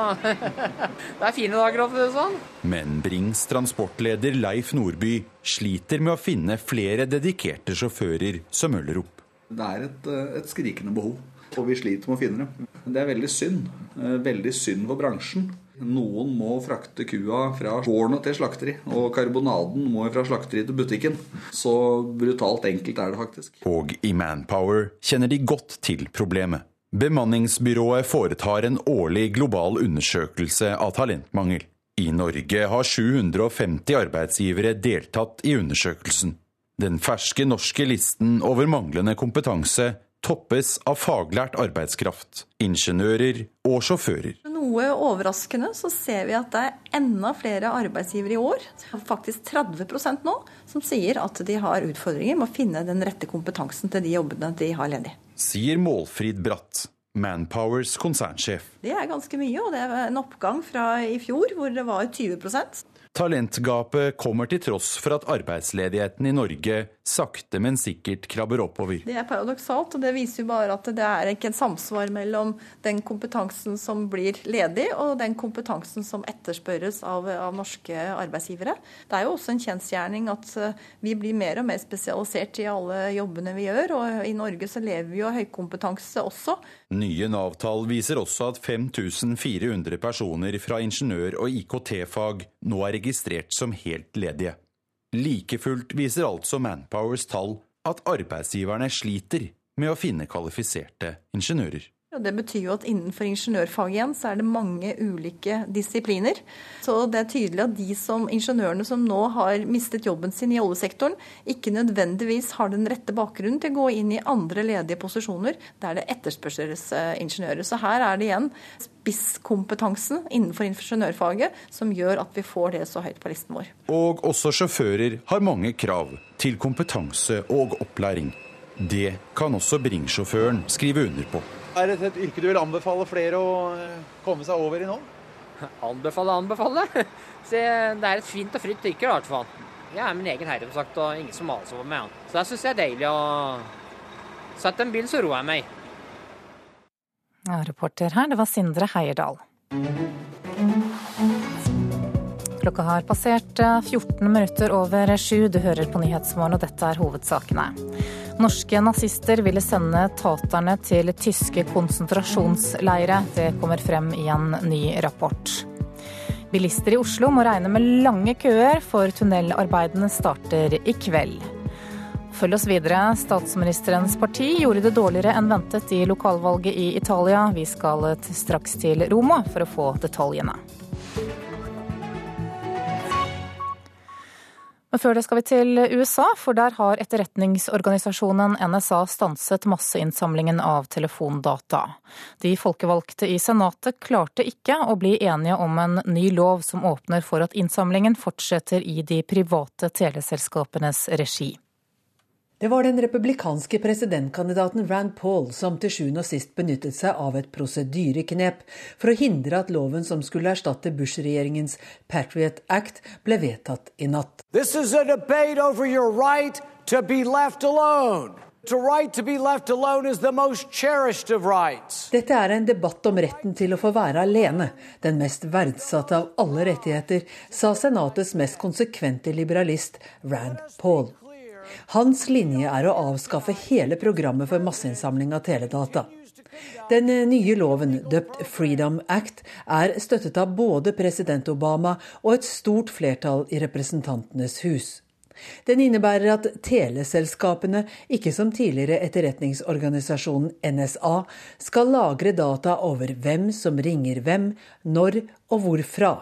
Det er fine dager, for det sånn. Men Brings transportleder Leif Nordby sliter med å finne flere dedikerte sjåfører som Møllerup. Det er et, eh, et skrikende behov, og vi sliter med å finne dem. Det er veldig synd. Eh, veldig synd for bransjen. Noen må frakte kua fra gården til slakteri, og karbonaden må fra slakteri til butikken. Så brutalt enkelt er det faktisk. Og i Manpower kjenner de godt til problemet. Bemanningsbyrået foretar en årlig global undersøkelse av talentmangel. I Norge har 750 arbeidsgivere deltatt i undersøkelsen. Den ferske norske listen over manglende kompetanse toppes av faglært arbeidskraft, ingeniører og sjåfører. Noe overraskende så ser vi at det er enda flere arbeidsgivere i år, faktisk 30% nå, som sier at de har utfordringer med å finne den rette kompetansen til de jobbene de har ledig. Sier Målfrid Bratt, Manpowers konsernsjef. Det er ganske mye, og det er en oppgang fra i fjor hvor det var 20 Talentgapet kommer til tross for at arbeidsledigheten i Norge sakte, men sikkert krabber oppover. Det er paradoksalt, og det viser jo bare at det er ikke en samsvar mellom den kompetansen som blir ledig, og den kompetansen som etterspørres av, av norske arbeidsgivere. Det er jo også en kjensgjerning at eh, vi blir mer og mer spesialisert i alle jobbene vi gjør, og i Norge så lever vi jo av høykompetanse også. Nye Nav-tall viser også at 5400 personer fra ingeniør- og IKT-fag nå er registrert som helt ledige. Like fullt viser altså Manpowers tall at arbeidsgiverne sliter med å finne kvalifiserte ingeniører. Det betyr jo at innenfor ingeniørfaget igjen så er det mange ulike disipliner. Så det er tydelig at de som ingeniørene som nå har mistet jobben sin i oljesektoren, ikke nødvendigvis har den rette bakgrunnen til å gå inn i andre ledige posisjoner der det etterspørsels ingeniører. Så her er det igjen spisskompetansen innenfor ingeniørfaget som gjør at vi får det så høyt på listen vår. Og også sjåfører har mange krav til kompetanse og opplæring. Det kan også Bring-sjåføren skrive under på. Er det et yrke du vil anbefale flere å eh, komme seg over i nå? Anbefale, anbefale. Se, det er et fint og fritt yrke i hvert fall. Jeg er min egen herre, som sagt, og ingen som maser over meg. Så det syns jeg er deilig å sette en bil, så roer jeg meg. Ja, reporter her, det var Sindre Heierdal. Klokka har passert 14 eh, minutter over sju. Du hører på Nyhetsmorgen, og dette er hovedsakene. Norske nazister ville sende taterne til tyske konsentrasjonsleire. Det kommer frem i en ny rapport. Bilister i Oslo må regne med lange køer, for tunnelarbeidene starter i kveld. Følg oss videre. Statsministerens parti gjorde det dårligere enn ventet i lokalvalget i Italia. Vi skal straks til Roma for å få detaljene. Men før det skal vi til USA, for der har etterretningsorganisasjonen NSA stanset masseinnsamlingen av telefondata. De folkevalgte i Senatet klarte ikke å bli enige om en ny lov som åpner for at innsamlingen fortsetter i de private teleselskapenes regi. Det var den republikanske presidentkandidaten Rand Paul som til sjuende og sist benyttet seg av et prosedyreknep for å hindre at loven som skulle erstatte Bush-regjeringens Patriot Act, ble vedtatt i natt. Right to be left alone. Dette er en debatt om retten til å få være alene, den mest verdsatte av alle rettigheter, sa Senatets mest konsekvente liberalist Rand Paul. Hans linje er å avskaffe hele programmet for masseinnsamling av teledata. Den nye loven, døpt Freedom Act, er støttet av både president Obama og et stort flertall i Representantenes hus. Den innebærer at teleselskapene, ikke som tidligere etterretningsorganisasjonen NSA, skal lagre data over hvem som ringer hvem, når og hvorfra.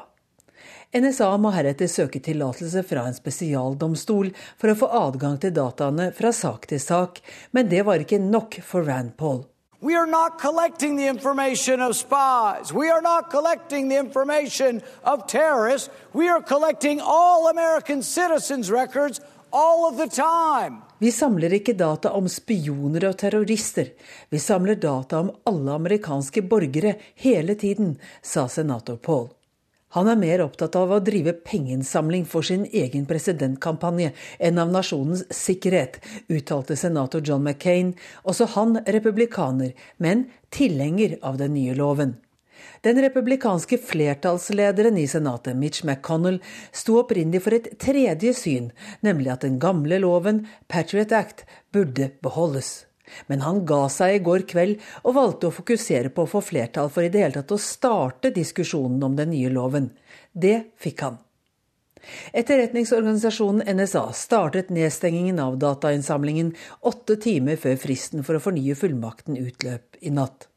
NSA må heretter søke tillatelse fra en spesialdomstol for å få adgang til dataene fra sak til sak, men det var ikke nok for Rand Paul. We are not collecting the information of spies. We are not collecting the information of terrorists. We are collecting all American citizens' records all of the time. Vi samler ikke data om spioner og terrorister. Vi samler data om alle amerikanske borgere hele tiden, sa senator Paul. Han er mer opptatt av å drive pengeinnsamling for sin egen presidentkampanje enn av nasjonens sikkerhet, uttalte senator John McCain, også han republikaner, men tilhenger av den nye loven. Den republikanske flertallslederen i Senatet, Mitch McConnell, sto opprinnelig for et tredje syn, nemlig at den gamle loven, Patriot Act, burde beholdes. Men han ga seg i går kveld og valgte å fokusere på å få flertall for i det hele tatt å starte diskusjonen om den nye loven. Det fikk han. Etterretningsorganisasjonen NSA startet nedstengingen av datainnsamlingen åtte timer før fristen for å fornye fullmakten utløp i natt.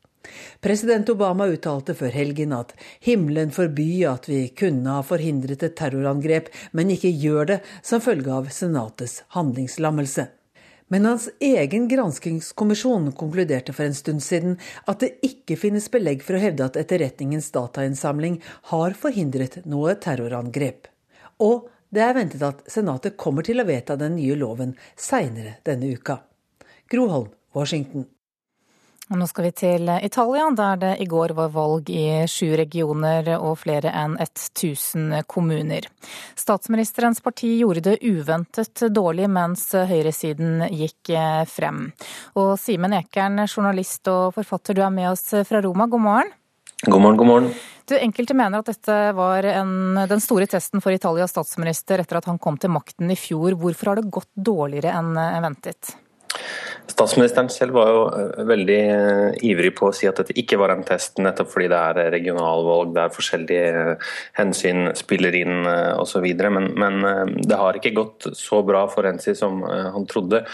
President Obama uttalte før helgen at himmelen forby at vi kunne ha forhindret et terrorangrep, men ikke gjør det som følge av Senatets handlingslammelse. Men hans egen granskingskommisjon konkluderte for en stund siden at det ikke finnes belegg for å hevde at etterretningens datainnsamling har forhindret noe terrorangrep. Og det er ventet at Senatet kommer til å vedta den nye loven seinere denne uka. Groholm, Washington. Nå skal vi til Italia, der det i går var valg i sju regioner og flere enn 1000 kommuner. Statsministerens parti gjorde det uventet dårlig mens høyresiden gikk frem. Og Simen Ekern, journalist og forfatter, du er med oss fra Roma, god morgen. God morgen, god morgen. Du, enkelte mener at dette var en, den store testen for Italias statsminister etter at han kom til makten i fjor. Hvorfor har det gått dårligere enn ventet? Statsministeren selv var jo eh, veldig eh, ivrig på å si at dette ikke var en test, nettopp fordi det er regionalvalg, der forskjellige eh, hensyn spiller inn osv. Men, men det har ikke gått så bra for Renzi som han trodde.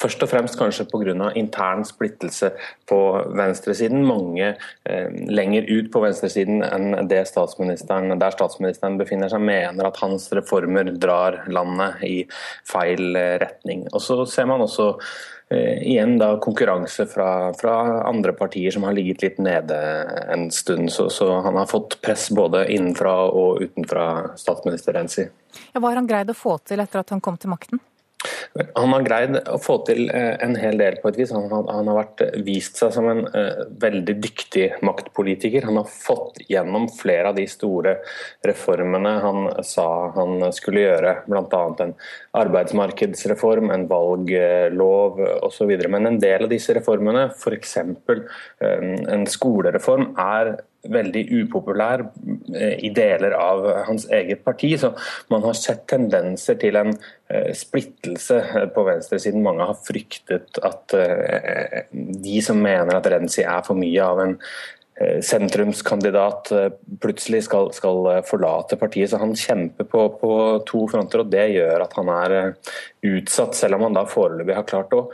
Først og fremst kanskje pga. intern splittelse på venstresiden. Mange eh, lenger ut på venstresiden enn statsministeren, der statsministeren befinner seg, mener at hans reformer drar landet i feil retning. Og Så ser man også Eh, igjen da konkurranse fra, fra, andre partier som har ligget litt nede en stund. Så, så han har fått press både innenfra og utenfra statsminister Renzi. Ja, hva har han greid å få til etter at han kom til makten? Han har greid å få til eh, en hel del på et vis. Han har, han har vært, eh, vist seg som en uh, veldig dyktig maktpolitiker. Han har fått gjennom flere av de store reformene han sa han skulle gjøre. Bl.a. en arbeidsmarkedsreform, en valglov osv. Men en del av disse reformene, f.eks. Uh, en skolereform, er veldig upopulær eh, i deler av hans eget parti. Så man har sett tendenser til en eh, splittelse eh, på venstresiden. Mange har fryktet at de som mener at Renzi er for mye av en sentrumskandidat plutselig skal, skal, forlate partiet. Så han kjemper på, på, to fronter, og det gjør at han er utsatt, selv om han da foreløpig har klart å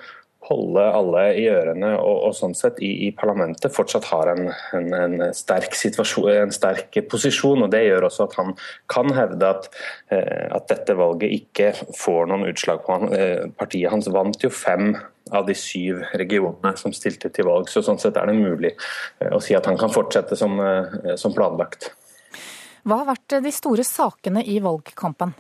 holde alle i ørene og, og sånn sett i, i, parlamentet fortsatt har en, en, en, sterk en, sterk posisjon. og Det gjør også at han kan hevde at, eh, at dette valget ikke får noen utslag på han. Eh, partiet hans vant jo fem av de syv regionene som stilte til valg. så Sånn sett er det mulig eh, å si at han kan fortsette som, som planlagt. Hva har vært de store sakene i valgkampen?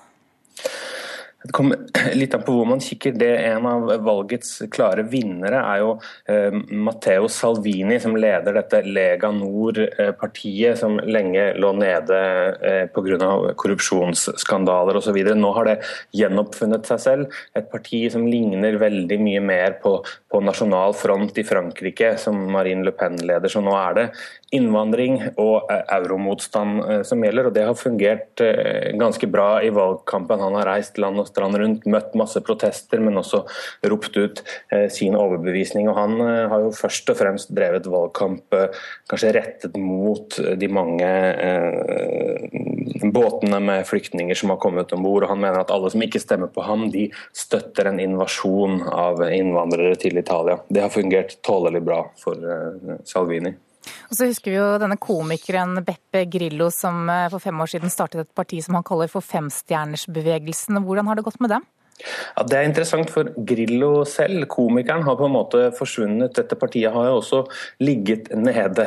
Det kommer litt an på hvor man kikker. Det En av valgets klare vinnere er jo eh, Matteo Salvini, som leder dette Lega Nord-partiet, som lenge lå nede eh, pga. korrupsjonsskandaler osv. Nå har det gjenoppfunnet seg selv. Et parti som ligner veldig mye mer på, på Nasjonal Front i Frankrike, som Marine Le Pen leder. Så nå er det innvandring og eh, euromotstand eh, som gjelder, og det har fungert eh, ganske bra i valgkampen. Han har reist land og strand rundt, møtt masse protester, men også ropt ut sin overbevisning. Og han har jo først og fremst drevet valgkamp kanskje rettet mot de mange båtene med flyktninger som har kommet om bord. Han mener at alle som ikke stemmer på ham, de støtter en invasjon av innvandrere til Italia. Det har fungert tålelig bra for Salvini. Og så husker vi jo denne komikeren Beppe Grillo som eh, for fem år siden startet et parti som han kaller for Femstjernersbevegelsen. Hvordan har det gått med dem? Ja, Det er interessant, for Grillo selv, komikeren, har på en måte forsvunnet. Dette partiet har jo også ligget nede,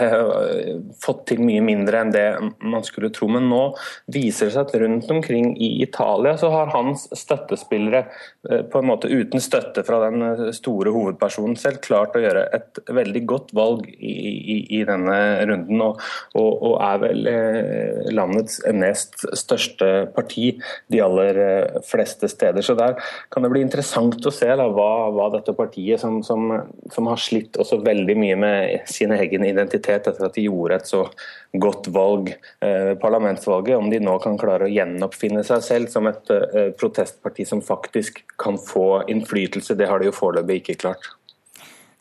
fått til mye mindre enn det man skulle tro. Men nå viser det seg at rundt omkring i Italia så har hans støttespillere eh, på en måte uten støtte fra den eh, store hovedpersonen selv klart å gjøre et veldig godt valg i, i, i denne runden, og, og, og, er vel landets nest største parti de aller fleste steder. Så der kan det bli interessant å se da, hva, hva, dette partiet, som, som, som, har slitt også veldig mye med sin egen identitet etter at de gjorde et så godt valg, eh, parlamentsvalget, om de nå kan klare å gjenoppfinne seg selv som et eh, protestparti som faktisk kan få innflytelse, det har de jo foreløpig ikke klart.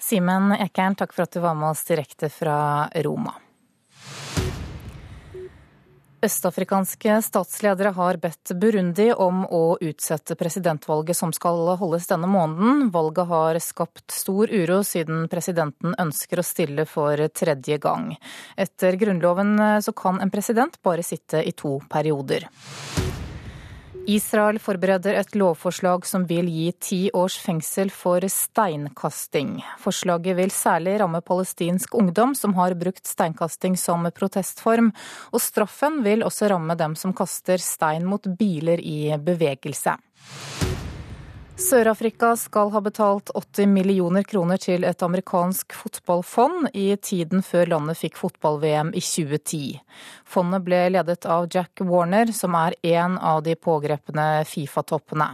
Simen Ekern, takk for at du var med oss direkte fra Roma. Østafrikanske statsledere har bedt Burundi om å utsette presidentvalget som skal holdes denne måneden. Valget har skapt stor uro siden presidenten ønsker å stille for tredje gang. Etter grunnloven så kan en president bare sitte i to perioder. Israel forbereder et lovforslag som vil gi ti års fengsel for steinkasting. Forslaget vil særlig ramme palestinsk ungdom som har brukt steinkasting som protestform, og straffen vil også ramme dem som kaster stein mot biler i bevegelse. Sør-Afrika skal ha betalt 80 millioner kroner til et amerikansk fotballfond i tiden før landet fikk fotball-VM i 2010. Fondet ble ledet av Jack Warner, som er en av de pågrepne Fifa-toppene.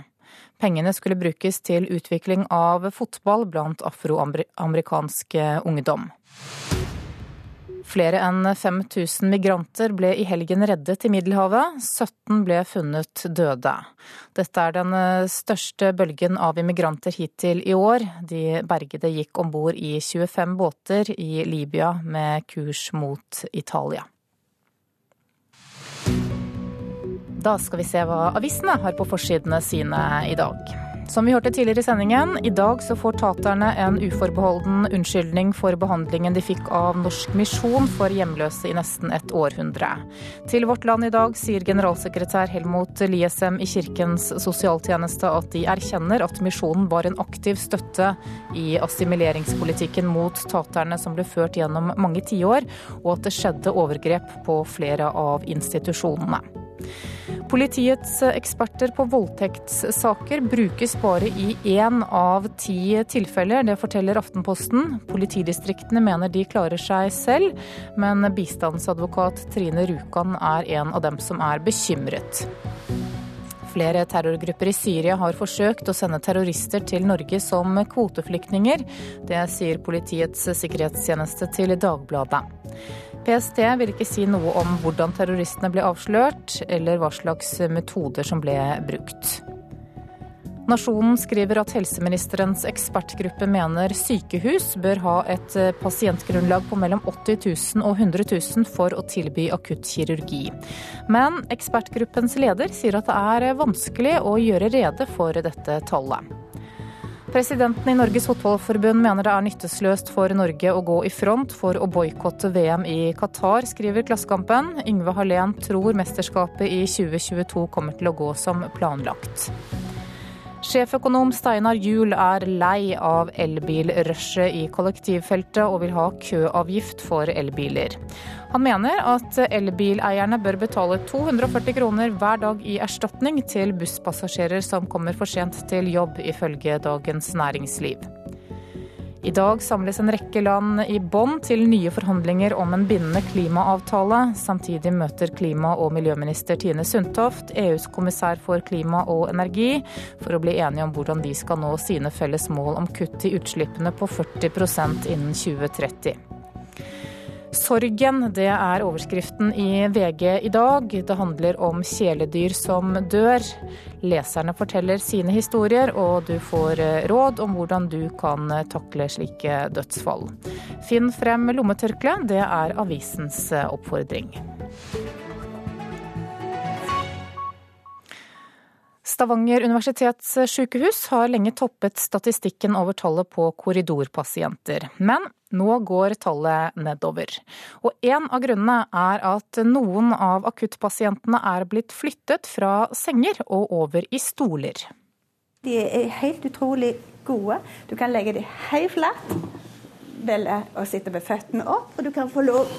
Pengene skulle brukes til utvikling av fotball blant afroamerikansk ungdom. Flere enn 5000 migranter ble i helgen reddet i Middelhavet. 17 ble funnet døde. Dette er den eh, største bølgen av immigranter hittil i år. De bergede gikk om bord i 25 båter i Libya med kurs mot Italia. Da skal vi se hva avisene har på forsidene sine i dag. Som vi hørte tidligere i sendingen, i dag så får taterne en uforbeholden unnskyldning for behandlingen de fikk av Norsk misjon for hjemløse i nesten et århundre. Til Vårt Land i dag sier generalsekretær Helmut Liesem i Kirkens sosialtjeneste at de erkjenner at misjonen var en aktiv støtte i assimileringspolitikken mot taterne som ble ført gjennom mange tiår, og at det skjedde overgrep på flere av institusjonene. Politiets eksperter på voldtektssaker brukes bare i én av ti tilfeller. Det forteller Aftenposten. Politidistriktene mener de klarer seg selv, men bistandsadvokat Trine Rjukan er en av dem som er bekymret. Flere terrorgrupper i Syria har forsøkt å sende terrorister til Norge som kvoteflyktninger. Det sier Politiets sikkerhetstjeneste til Dagbladet. PST vil ikke si noe om hvordan terroristene ble avslørt, eller hva slags metoder som ble brukt. Nasjonen skriver at helseministerens ekspertgruppe mener sykehus bør ha et pasientgrunnlag på mellom 80 000 og 100 000 for å tilby akuttkirurgi. Men ekspertgruppens leder sier at det er vanskelig å gjøre rede for dette tallet. Presidenten i Norges Fotballforbund mener det er nyttesløst for Norge å gå i front for å boikotte VM i Qatar, skriver Klassekampen. Yngve Hallén tror mesterskapet i 2022 kommer til å gå som planlagt. Sjeføkonom Steinar Juel er lei av elbilrushet i kollektivfeltet og vil ha køavgift for elbiler. Han mener at elbileierne bør betale 240 kroner hver dag i erstatning til busspassasjerer som kommer for sent til jobb, ifølge Dagens Næringsliv. I dag samles en rekke land i Bonn til nye forhandlinger om en bindende klimaavtale. Samtidig møter klima- og miljøminister Tine Sundtoft EUs kommissær for klima og energi for å bli enige om hvordan de skal nå sine felles mål om kutt i utslippene på 40% innen 2030. Sorgen, det er overskriften i VG i dag. Det handler om kjæledyr som dør. Leserne forteller sine historier, og du får eh, råd om hvordan du kan eh, takle slike dødsfall. Finn frem lommetørkle, det er avisens eh, oppfordring. Stavanger universitetssykehus har lenge toppet statistikken over tallet på korridorpasienter. Men nå går tallet nedover. Og en av grunnene er at noen av akuttpasientene er blitt flyttet fra senger og over i stoler. De er helt utrolig gode. Du kan legge dem helt flatt, velge å sitte med føttene opp, og du kan få lov,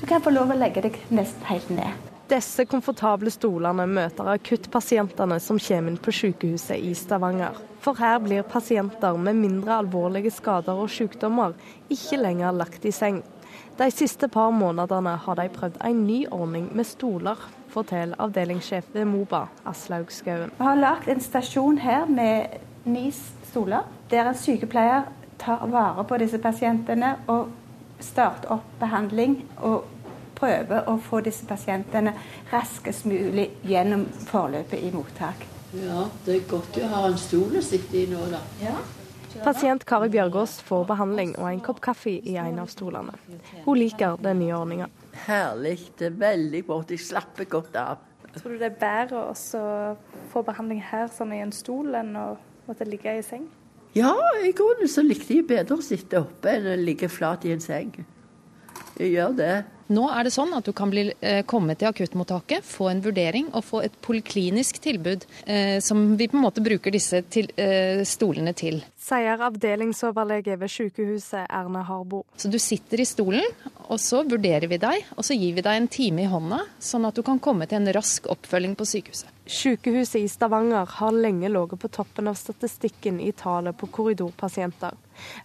du kan få lov å legge deg nesten helt ned. Disse komfortable stolene møter akuttpasientene som kommer inn på sykehuset i Stavanger. For her blir pasienter med mindre alvorlige skader og sykdommer ikke lenger lagt i seng. De siste par månedene har de prøvd en ny ordning med stoler, forteller avdelingssjef ved Moba, Aslaug Skauen. Vi har lagd en stasjon her med ni stoler, der en sykepleier tar vare på disse pasientene og starter opp behandling. og prøver å få disse pasientene raskest mulig gjennom forløpet i mottak. Ja, det er godt å ha en stol å sitte i nå, da. Ja. Pasient Kari Bjørgaas får behandling og en kopp kaffe i en av stolene. Hun liker den nye ordninga. Herlig. Det er veldig godt. Jeg slapper godt av. Tror du det er bedre å få behandling her sånn i en stol enn å måtte ligge i seng? Ja, i grunnen så likte jeg bedre å sitte oppe enn å ligge flat i en seng. Jeg gjør det. Nå er det sånn at du kan bli, eh, komme til akuttmottaket, få en vurdering og få et poliklinisk tilbud, eh, som vi på en måte bruker disse til, eh, stolene til. Sier avdelingsoverlege ved sykehuset Erne Harbo. Så du sitter i stolen, og så vurderer vi deg, og så gir vi deg en time i hånda, sånn at du kan komme til en rask oppfølging på sykehuset. Sykehuset i Stavanger har lenge ligget på toppen av statistikken i tallet på korridorpasienter.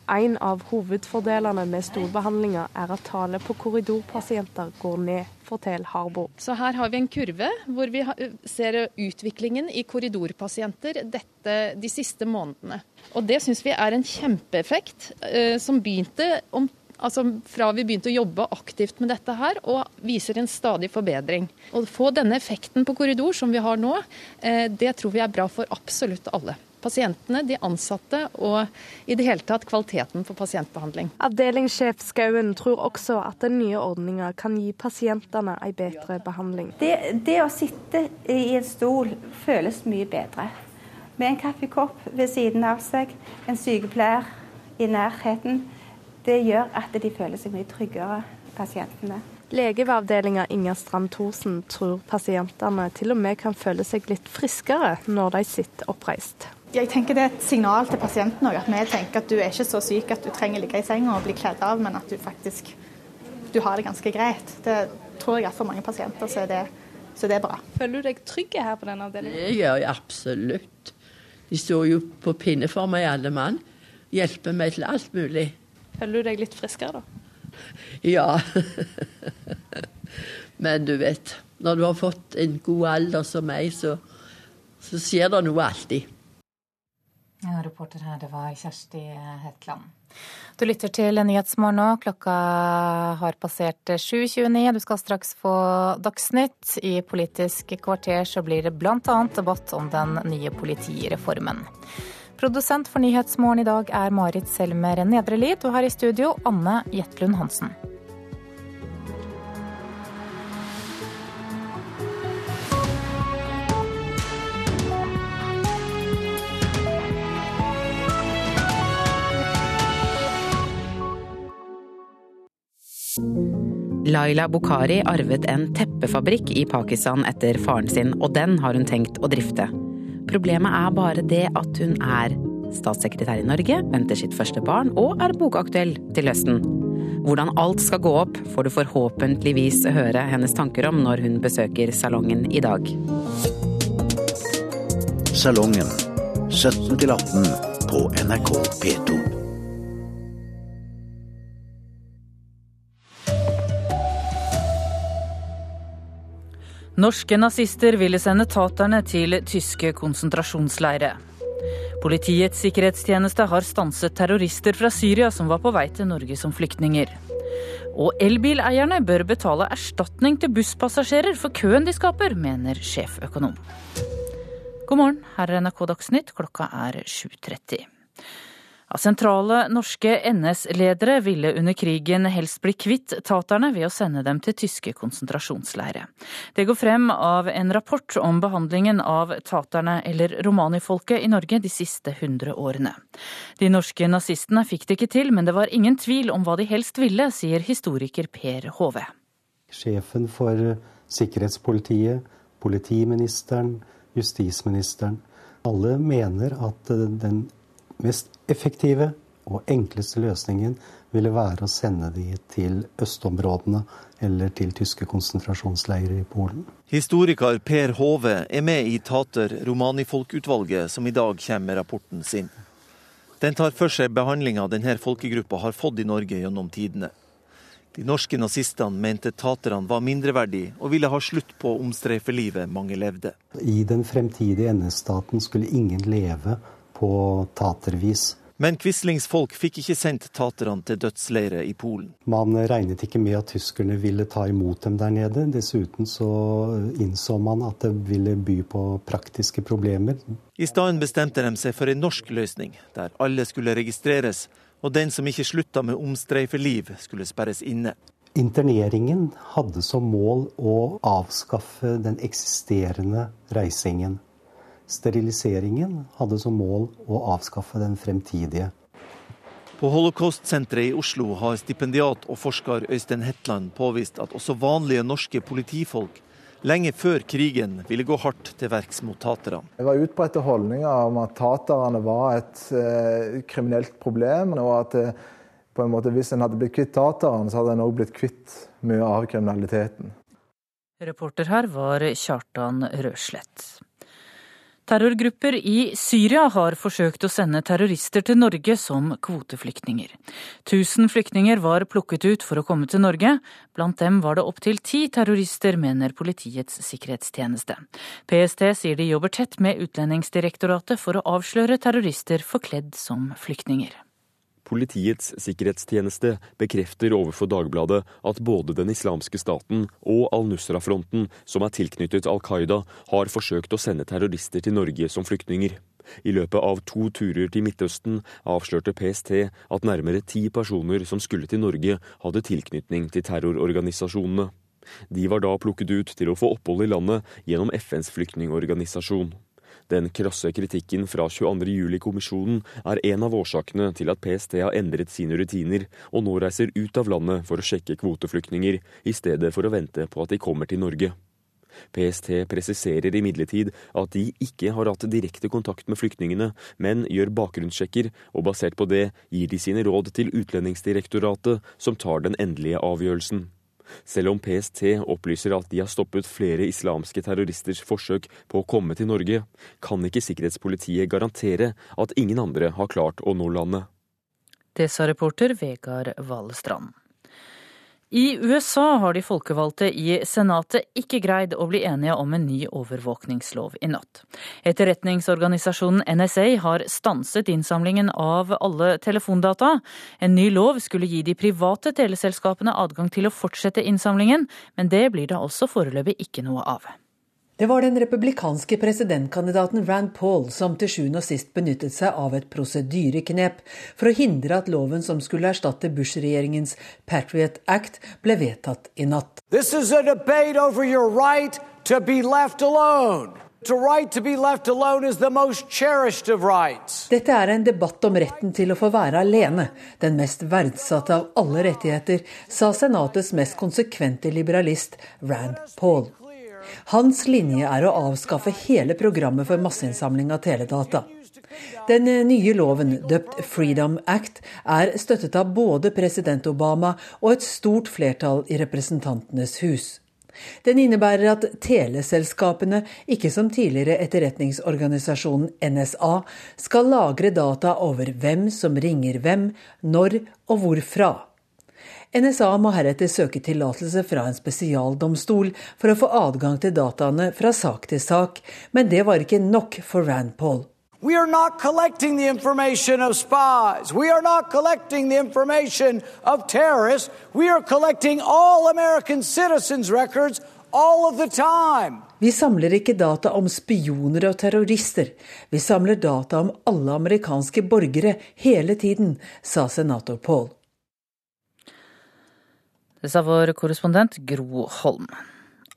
En av hovedfordelene med storbehandlinga er at tallet på korridorpasienter går ned, forteller Harbo. Så her har vi en kurve hvor vi ser utviklingen i korridorpasienter dette, de siste månedene. Og det syns vi er en kjempeeffekt, eh, som begynte om Altså fra vi begynte å jobbe aktivt med dette her, og viser en stadig forbedring. Å få denne effekten på korridor som vi har nå, eh, det tror vi er bra for absolutt alle. Pasientene, de ansatte og i det hele tatt kvaliteten på pasientbehandling. Avdelingssjef Skauen tror også at den nye ordninga kan gi pasientene en bedre behandling. Det, det å sitte i en stol føles mye bedre. Med en kaffekopp ved siden av seg, en sykepleier i nærheten det gjør at de føler seg mye tryggere, pasientene. Lege ved avdelinga Inger Strand Thorsen tror pasientene til og med kan føle seg litt friskere når de sitter oppreist. Jeg tenker Det er et signal til pasienten òg, at vi tenker at du er ikke så syk at du trenger ligge i senga og bli kledd av, men at du faktisk du har det ganske greit. Det tror jeg at for mange pasienter så er det, så det er bra. Føler du deg trygg her på denne avdelingen? Det gjør jeg absolutt. De står jo på pinne for meg alle mann. Hjelper meg til alt mulig. Føler du deg litt friskere, da? Ja. Men du vet, når du har fått en god alder som meg, så, så skjer det noe alltid. Ja, reporter her, det var Kjersti Hetland. Du lytter til Nyhetsmorgen nå. Klokka har passert 7.29. Du skal straks få Dagsnytt. I Politisk kvarter så blir det bl.a. debatt om den nye politireformen. Produsent for Nyhetsmorgen i dag er Marit Selmer Nedrelid, og her i studio Anne Jetlund Hansen. Laila Bukhari arvet en teppefabrikk i Pakistan etter faren sin, og den har hun tenkt å drifte. Problemet er bare det at hun er statssekretær i Norge, venter sitt første barn og er bokaktuell til høsten. Hvordan alt skal gå opp, får du forhåpentligvis høre hennes tanker om når hun besøker salongen i dag. Salongen 17 18 på NRK P2. Norske nazister ville sende taterne til tyske konsentrasjonsleire. Politiets sikkerhetstjeneste har stanset terrorister fra Syria som var på vei til Norge som flyktninger. Og elbileierne bør betale erstatning til busspassasjerer for køen de skaper, mener sjeføkonom. God morgen, her er NRK Dagsnytt, klokka er 7.30. Ja, sentrale norske NS-ledere ville under krigen helst bli kvitt taterne ved å sende dem til tyske konsentrasjonsleirer. Det går frem av en rapport om behandlingen av taterne, eller romanifolket, i Norge de siste hundre årene. De norske nazistene fikk det ikke til, men det var ingen tvil om hva de helst ville, sier historiker Per Hove. Sjefen for sikkerhetspolitiet, politiministeren, justisministeren. Alle mener at den mest effektive og enkleste løsningen ville være å sende de til østområdene eller til tyske konsentrasjonsleirer i Polen. Historiker Per Hove er med i Tater romanifolkutvalget som i dag kommer med rapporten sin. Den tar for seg behandlinga denne folkegruppa har fått i Norge gjennom tidene. De norske nazistene mente taterne var mindreverdige og ville ha slutt på omstreifelivet mange levde. I den fremtidige NS-staten skulle ingen leve på tatervis. Men Quislings folk fikk ikke sendt taterne til dødsleirer i Polen. Man regnet ikke med at tyskerne ville ta imot dem der nede. Dessuten så innså man at det ville by på praktiske problemer. I stedet bestemte de seg for en norsk løsning, der alle skulle registreres, og den som ikke slutta med omstreifeliv, skulle sperres inne. Interneringen hadde som mål å avskaffe den eksisterende reisingen. Steriliseringen hadde som mål å avskaffe den fremtidige. På Holocaust-senteret i Oslo har stipendiat og forsker Øystein Hetland påvist at også vanlige norske politifolk lenge før krigen ville gå hardt til verks mot taterne. Det var utbredte holdninger om at taterne var et eh, kriminelt problem, og at eh, på en måte hvis en hadde blitt kvitt taterne, så hadde en òg blitt kvitt mye av kriminaliteten. Reporter her var Kjartan Røslett. Terrorgrupper i Syria har forsøkt å sende terrorister til Norge som kvoteflyktninger. Tusen flyktninger var plukket ut for å komme til Norge. Blant dem var det opptil ti terrorister, mener Politiets sikkerhetstjeneste. PST sier de jobber tett med Utlendingsdirektoratet for å avsløre terrorister forkledd som flyktninger. Politiets sikkerhetstjeneste bekrefter overfor Dagbladet at både Den islamske staten og al-Nusra-fronten, som er tilknyttet Al Qaida, har forsøkt å sende terrorister til Norge som flyktninger. I løpet av to turer til Midtøsten avslørte PST at nærmere ti personer som skulle til Norge, hadde tilknytning til terrororganisasjonene. De var da plukket ut til å få opphold i landet gjennom FNs flyktningorganisasjon. Den krasse kritikken fra 22.07-kommisjonen er en av årsakene til at PST har endret sine rutiner og nå reiser ut av landet for å sjekke kvoteflyktninger, i stedet for å vente på at de kommer til Norge. PST presiserer imidlertid at de ikke har hatt direkte kontakt med flyktningene, men gjør bakgrunnssjekker, og basert på det gir de sine råd til Utlendingsdirektoratet, som tar den endelige avgjørelsen. Selv om PST opplyser at de har stoppet flere islamske terroristers forsøk på å komme til Norge, kan ikke sikkerhetspolitiet garantere at ingen andre har klart å nå landet. Det sa reporter Vegard Valestrand. I USA har de folkevalgte i Senatet ikke greid å bli enige om en ny overvåkningslov i natt. Etterretningsorganisasjonen NSA har stanset innsamlingen av alle telefondata. En ny lov skulle gi de private teleselskapene adgang til å fortsette innsamlingen, men det blir det altså foreløpig ikke noe av. Det var den republikanske presidentkandidaten Rand Paul som til sjuende og sist benyttet seg av et prosedyreknep for å hindre at loven som skulle erstatte Bush-regjeringens Patriot Act, ble vedtatt i natt. This is a debate over your right to be left alone. Dette er en debatt om retten til å få være alene, den mest verdsatte av alle rettigheter, sa Senatets mest konsekvente liberalist Rand Paul. Hans linje er å avskaffe hele programmet for masseinnsamling av teledata. Den nye loven, døpt Freedom Act, er støttet av både president Obama og et stort flertall i Representantenes hus. Den innebærer at teleselskapene, ikke som tidligere etterretningsorganisasjonen NSA, skal lagre data over hvem som ringer hvem, når og hvorfra. NSA må heretter søke tillatelse fra en spesialdomstol for å få adgang til dataene fra sak til sak, men det var ikke nok for Rand Paul. We are not collecting the information of spies. We are not collecting the information of terrorists. We are collecting all American citizens' records all of the time. Vi samler ikke data om spioner og terrorister. Vi samler data om alle amerikanske borgere hele tiden, sa senator Paul. Det sa vår korrespondent Gro Holm.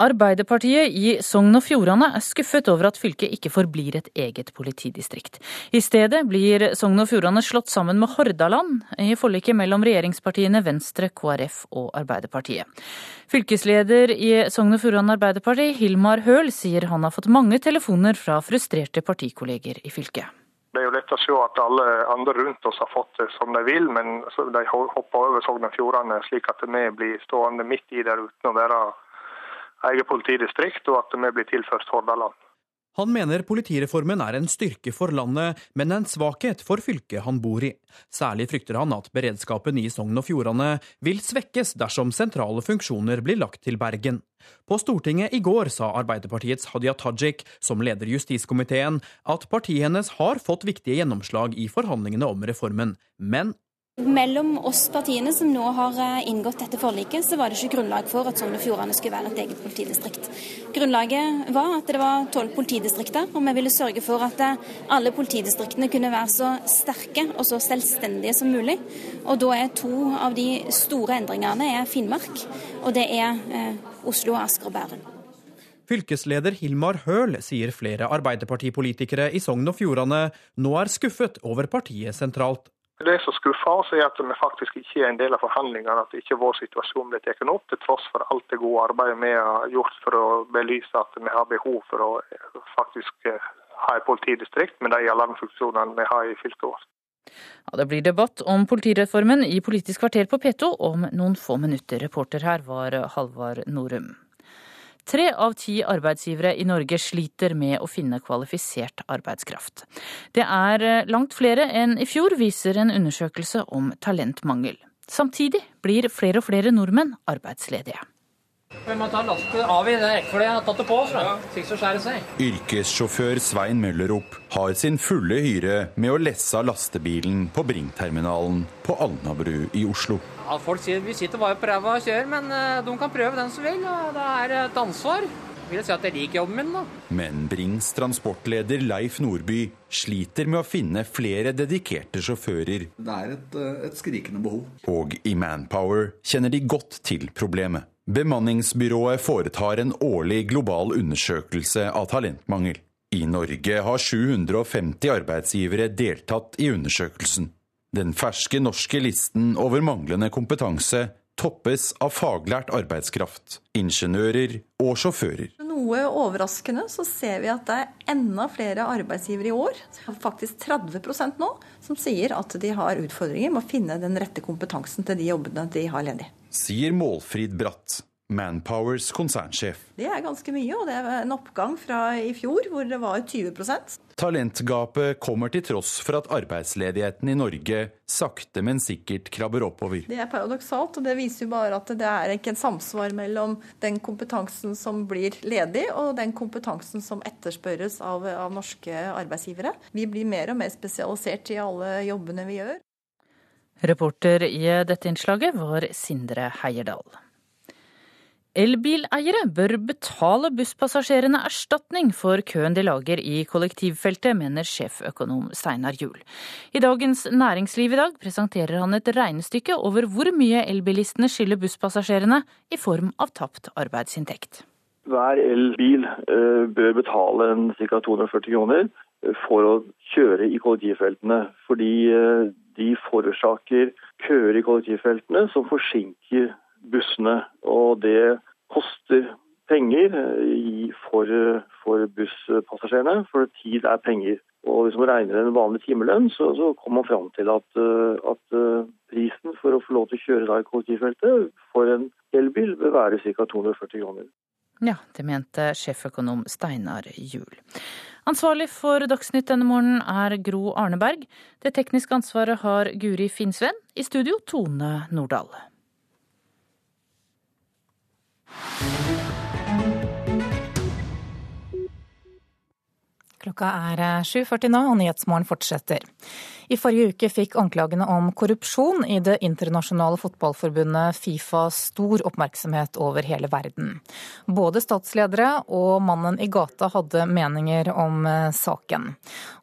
Arbeiderpartiet i Sogn og Fjordane er skuffet over at fylket ikke forblir et eget politidistrikt. I stedet blir Sogn og Fjordane slått sammen med Hordaland i forliket mellom regjeringspartiene Venstre, KrF og Arbeiderpartiet. Fylkesleder i Sogn og Fjordane Arbeiderparti, Hilmar Høl, sier han har fått mange telefoner fra frustrerte partikolleger i fylket. Det er jo lett å se at alle andre rundt oss har fått det som de vil, men de hopper over Sogn og Fjordane slik at vi blir stående midt i der uten å være eget politidistrikt, og at vi blir tilført Hordaland. Han mener politireformen er en styrke for landet, men en svakhet for fylket han bor i. Særlig frykter han at beredskapen i Sogn og Fjordane vil svekkes dersom sentrale funksjoner blir lagt til Bergen. På Stortinget i går sa Arbeiderpartiets Hadia Tajik, som leder justiskomiteen, at partiet hennes har fått viktige gjennomslag i forhandlingene om reformen, men mellom oss partiene som nå har eh, inngått dette forliket, så var det ikke grunnlag for at Sogn og Fjordane skulle være et eget politidistrikt. Grunnlaget var at det var tolv politidistrikter, og vi ville sørge for at eh, alle politidistriktene kunne være så sterke og så selvstendige som mulig. Og da er to av de store endringene er Finnmark, og det er eh, Oslo, Asker og Bærum. Fylkesleder Hilmar Høl sier flere arbeiderpartipolitikere i Sogn og Fjordane nå er skuffet over partiet sentralt. Det som skuffer oss, er at vi faktisk ikke er en del av forhandlingene, at ikke vår situasjon blir tatt opp, til tross for alt det gode arbeidet vi har gjort for å belyse at vi har behov for å faktisk eh, ha et politidistrikt med de alarmfunksjonene vi har i fylket vårt. Ja, det blir debatt om politireformen i Politisk kvarter på P2 om noen få minutter. Reporter her var Halvard Norum. Tre av ti arbeidsgivere i Norge sliter med å finne kvalifisert arbeidskraft. Det er eh, langt flere enn i fjor, viser en undersøkelse om talentmangel. Samtidig blir flere og flere nordmenn arbeidsledige. Vi må ta lastet av i det rekkefølgen jeg har tatt det på. Så. så skjærer seg. Yrkessjåfør Svein Møllerup har sin fulle hyre med å lesse lastebilen på Bringterminalen på Alnabru i Oslo. Ja, folk sier vi sitter bare på ræva og kjører, men eh, de kan prøve den som vil. og Det er et ansvar. Jeg vil si at jeg liker jobben min, da. Men Brings transportleder Leif Nordby sliter med å finne flere dedikerte sjåfører. Det er et, eh, et skrikende behov. Og i Manpower kjenner de godt til problemet. Bemanningsbyrået foretar en årlig global undersøkelse av talentmangel. I Norge har 750 arbeidsgivere deltatt i undersøkelsen. Den ferske norske listen over manglende kompetanse toppes av faglært arbeidskraft, ingeniører og sjåfører. Noe overraskende så ser vi at det er enda flere arbeidsgivere i år, faktisk 30% nå, som sier at de har utfordringer med å finne den rette kompetansen til de jobbene de har ledig. Sier Målfrid Bratt, Manpowers konsernsjef. Det er ganske mye, og det er en oppgang fra i fjor, hvor det var 20% Talentgapet kommer til tross for at arbeidsledigheten i Norge sakte, men sikkert krabber oppover. Det er paradoksalt, og det viser jo bare at det er ikke en samsvar mellom den kompetansen som blir ledig, og den kompetansen som etterspørres av, av norske arbeidsgivere. Vi blir mer og mer spesialisert i alle jobbene vi gjør. Reporter i dette innslaget var Sindre Heierdal. Elbileiere bør betale busspassasjerene erstatning for køen de lager i kollektivfeltet, mener sjeføkonom Steinar Juel. I Dagens Næringsliv i dag presenterer han et regnestykke over hvor mye elbilistene skylder busspassasjerene i form av tapt arbeidsinntekt. Hver elbil eh, bør betale ca. 240 kroner for å kjøre i kollektivfeltene. Fordi eh, de forårsaker køer i kollektivfeltene som forsinker bussene. Og det koster penger for, for busspassasjerene, for tid er penger. Og Hvis man regner en vanlig timelønn, så, så kommer man fram til at, at, prisen for å få lov til å kjøre da i kollektivfeltet for en elbil bør være ca. 240 kroner. Ja, det mente sjeføkonom Steinar Juel. Ansvarlig for Dagsnytt denne morgenen er Gro Arneberg. Det tekniske ansvaret har Guri Finnsven. I studio Tone Nordahl. Thank Klokka er 7.40 nå, og Nyhetsmorgen fortsetter. I forrige uke fikk anklagene om korrupsjon i det internasjonale fotballforbundet Fifa stor oppmerksomhet over hele verden. Både statsledere og mannen i gata hadde meninger om eh, saken.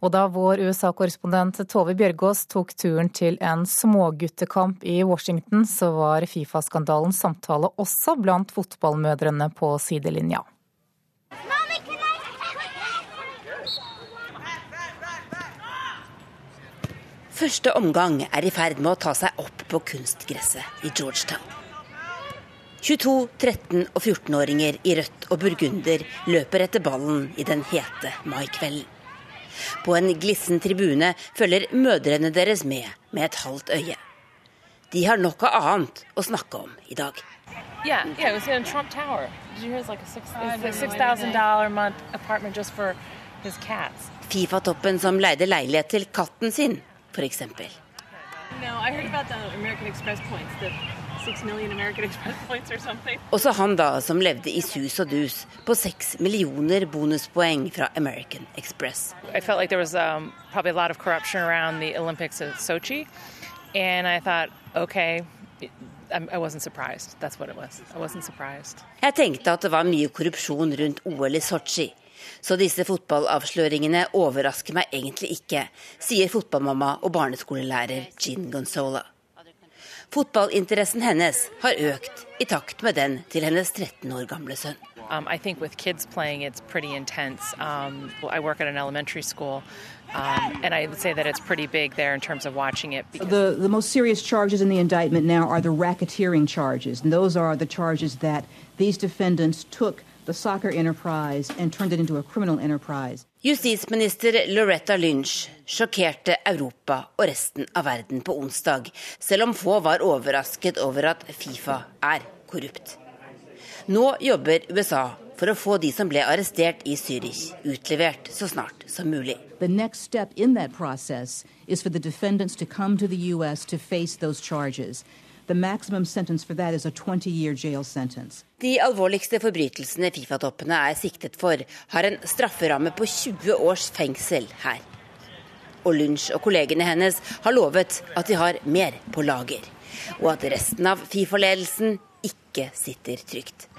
Og da vår USA-korrespondent Tove Bjørgaas tok turen til en småguttekamp i Washington, så var Fifa-skandalens samtale også blant fotballmødrene på sidelinja. Første omgang er i ferd med å ta seg opp på kunstgresset i Georgetown. 22-, 13- og 14-åringer i rødt og burgunder løper etter ballen i den hete maikvelden. På en glissen tribune følger mødrene deres med med et halvt øye. De har noe annet å snakke om i dag. Yeah, yeah, it was in Trump Tower. Did you hear it's like a six six thousand dollar month apartment just for his cats? Fifa-toppen som leide leilighet til katten sin, f.eks. Også han da, som levde i sus og dus på seks millioner bonuspoeng fra American Express. I felt like there was um, probably a lot of corruption around the Olympics at Sochi, and I thought, okay, I wasn't surprised. That's what it was. I wasn't surprised. Jeg tenkte at det var mye korrupsjon rundt OL i Sotsji. Så disse fotballavsløringene overrasker meg egentlig ikke, sier fotballmamma og barneskolelærer Jean Gonzola. Fotballinteressen hennes har økt i takt med den til hennes 13 år gamle sønn. Um, I think with kids playing, it's pretty intense. Um, I work at an elementary school, um, and I would say that it's pretty big there in terms of watching it. The, the most serious charges in the indictment now are the racketeering charges, and those are the charges that these defendants took the soccer enterprise and turned it into a criminal enterprise. Justisminister Loretta Lynch sjokkerte Europa og resten av verden på onsdag, selv om få var overrasket over at Fifa er korrupt. Nå jobber USA for å få de som ble arrestert i Zürich, utlevert så snart som mulig. The next step in that process is for the defendants to come to the US to face those charges. The maximum sentence for that is a 20-year jail sentence. De alvorligste forbrytelsene Fifa-toppene er siktet for, har en strafferamme på 20 års fengsel her. Og Lunch og kollegene hennes har lovet at de har mer på lager. Og at resten av Fifa-ledelsen ikke sitter trygt.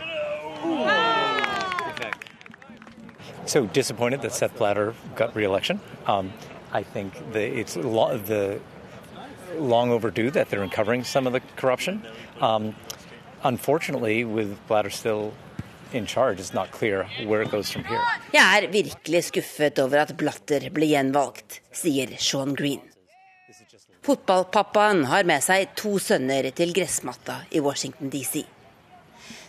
So disappointed that Seth Blatter got re-election. Um, I think the, it's the long overdue that they're uncovering some of the corruption. Um, unfortunately, with Blatter still in charge, it's not clear where it goes from here. Jeg er virkelig skuffet over at Blatter ble gjenvalgt, sier Sean Green. Fotballpappaen har med seg to sønner til gressmatta i Washington DC.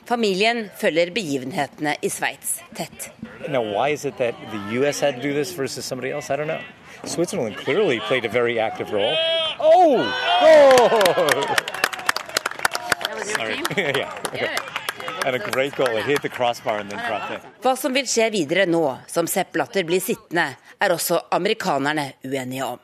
Familien følger begivenhetene i Sveits tett. Now, why is it that the U.S. had to do this versus somebody else? I don't know. Switzerland clearly played a very active role. Oh! oh! Sorry. yeah. And a great goal. It hit the crossbar and then dropped in. Hva som vil skje videre nå som Sepp Blatter blir sittende, er også amerikanerne uenige om.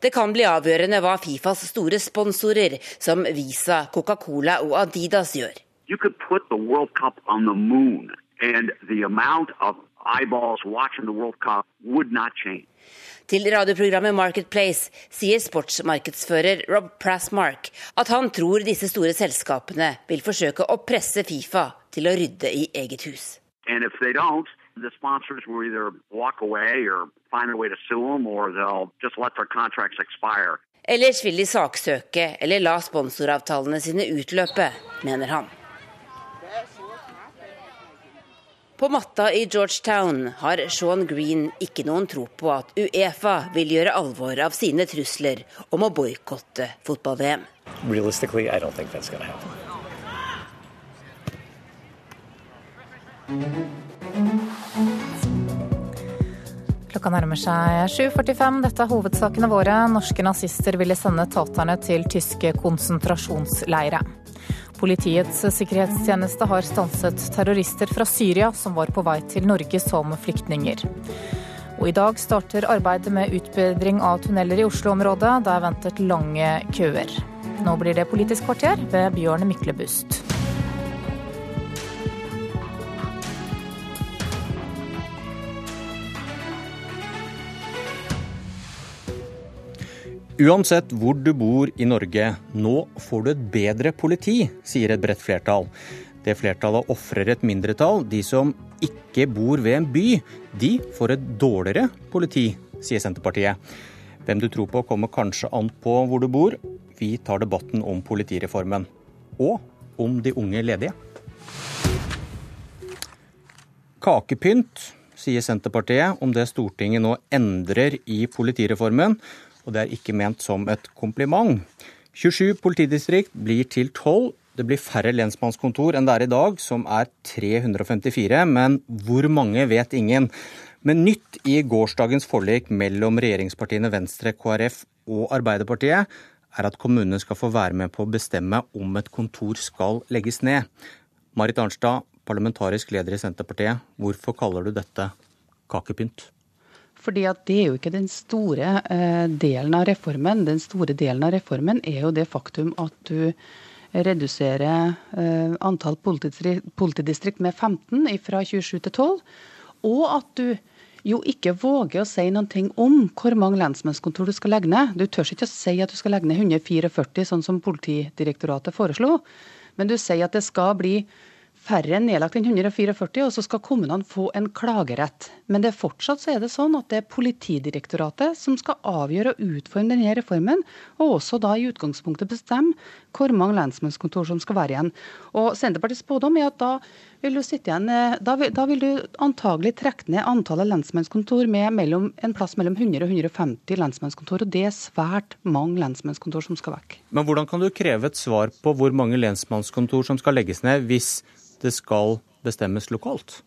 Det kan bli avgjørende hva Fifas store sponsorer som Visa, Coca-Cola og Adidas gjør. You could put the World Cup on the moon, and the amount of eyeballs watching the World Cup would not change. Til radioprogrammet Marketplace sier sportsmarkedsfører Rob Prassmark at han tror disse store selskapene vil forsøke å presse Fifa til å rydde i eget hus. the sponsors will either walk away or find a way to sue them, or they'll just let their contracts expire. Ellers vil de saksøke eller la sponsoravtalene sine utløpe, mener han. På matta i Georgetown har Sean Green ikke noen tro på at Uefa vil gjøre alvor av sine trusler om å boikotte fotball-VM. Klokka nærmer seg 7.45. Dette er hovedsakene våre. Norske nazister ville sende taterne til tyske konsentrasjonsleirer. Politiets sikkerhetstjeneste har stanset terrorister fra Syria som var på vei til Norge som flyktninger. Og I dag starter arbeidet med utbedring av tunneler i Oslo-området. Det er ventet lange køer. Nå blir det Politisk kvarter ved Bjørn Myklebust. Uansett hvor du bor i Norge, nå får du et bedre politi, sier et bredt flertall. Det flertallet ofrer et mindretall. De som ikke bor ved en by, de får et dårligere politi, sier Senterpartiet. Hvem du tror på kommer kanskje an på hvor du bor. Vi tar debatten om politireformen. Og om de unge ledige. Kakepynt, sier Senterpartiet om det Stortinget nå endrer i politireformen og det er ikke ment som et kompliment. 27 politidistrikt blir til 12. Det blir færre lensmannskontor enn det er i dag, som er 354. Men hvor mange vet ingen. Men nytt i gårsdagens forlik mellom regjeringspartiene Venstre, KrF og Arbeiderpartiet er at kommunene skal få være med på å bestemme om et kontor skal legges ned. Marit Arnstad, parlamentarisk leder i Senterpartiet, hvorfor kaller du dette kakepynt? Fordi at Det er jo ikke den store eh, delen av reformen. Den store delen av reformen er jo det faktum at du reduserer eh, antall politidistrikt, med 15 fra 27 til 12. Og at du jo ikke våger å si noen ting om hvor mange lensmannskontor du skal legge ned. Du tør ikke å si at du skal legge ned 144, sånn som Politidirektoratet foreslo. Men du sier at det skal bli færre nedlagt enn 144, og så skal kommunene få en klagerett. Men det er fortsatt så er det sånn at det er Politidirektoratet som skal avgjøre og utforme denne reformen, og også da i utgangspunktet bestemme hvor mange lensmannskontor som skal være igjen. Og Senterpartiets spådom er at da vil du sitte igjen, eh, da vil, da vil du antagelig trekke ned antallet lensmannskontor med mellom, en plass mellom 100 og 150 lensmannskontor, og det er svært mange lensmannskontor som skal vekk. Men hvordan kan du kreve et svar på hvor mange lensmannskontor som skal legges ned, hvis det skal bestemmes lokalt?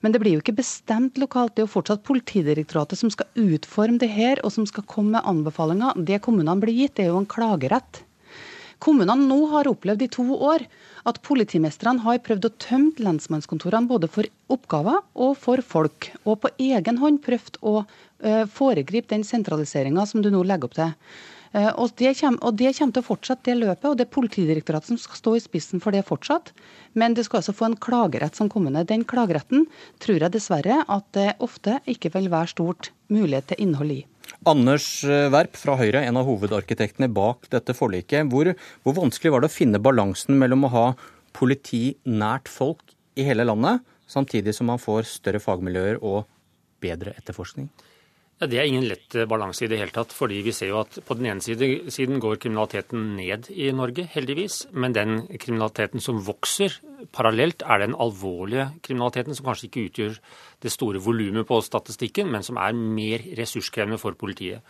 Men det blir jo ikke bestemt lokalt. Det er jo fortsatt Politidirektoratet som skal utforme det her, og som skal komme med anbefalinger. Det kommunene blir gitt, det er jo en klagerett. Kommunene nå har opplevd i to år at politimestrene har prøvd å tømme lensmannskontorene både for oppgaver og for folk, og på egen hånd prøvd å uh, foregripe den sentraliseringa som du nå legger opp til. Uh, og, det kommer, og det kommer til å fortsette det løpet, og det er Politidirektoratet som skal stå i spissen for det fortsatt. Men det skal altså få en klagerett som kommune. Den klageretten tror jeg dessverre at det ofte ikke vil være stort mulighet til innhold i. Anders eh, Werp fra Høyre, en av hovedarkitektene bak dette forliket. Hvor, hvor vanskelig var det å finne balansen mellom å ha politi nært folk i hele landet, samtidig som man får større fagmiljøer og bedre etterforskning? Ja, Det er ingen lett eh, balanse i det hele tatt. fordi vi ser jo at På den ene siden går kriminaliteten ned i Norge, heldigvis. Men den kriminaliteten som vokser parallelt, er den alvorlige kriminaliteten som kanskje ikke utgjør det store volumet på statistikken, men som er mer ressurskrevende for politiet.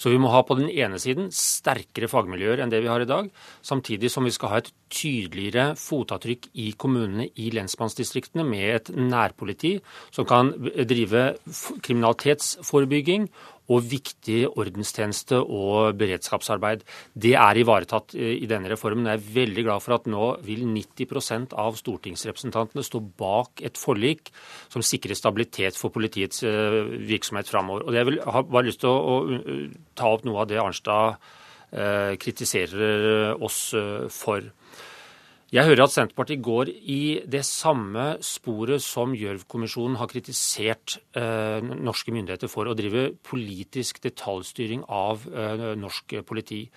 Så vi må ha på den ene siden sterkere fagmiljøer enn det vi har i dag, samtidig som vi skal ha et tydeligere fotavtrykk i kommunene i lensmannsdistriktene med et nærpoliti som kan drive kriminalitetsforebygging og viktig ordenstjeneste og beredskapsarbeid. Det er ivaretatt eh, i denne reformen. Jeg er veldig glad for at nå vil 90% av stortingsrepresentantene stå bak et forlik som sikrer stabilitet for politiets eh, virksomhet framover. Og jeg vil ha bare lyst til å, å ta opp noe av det Arnstad eh, kritiserer oss for. Jeg hører at Senterpartiet går i det samme sporet som Gjørv-kommisjonen har kritisert eh, norske myndigheter for, å drive politisk detaljstyring av eh, norsk politi.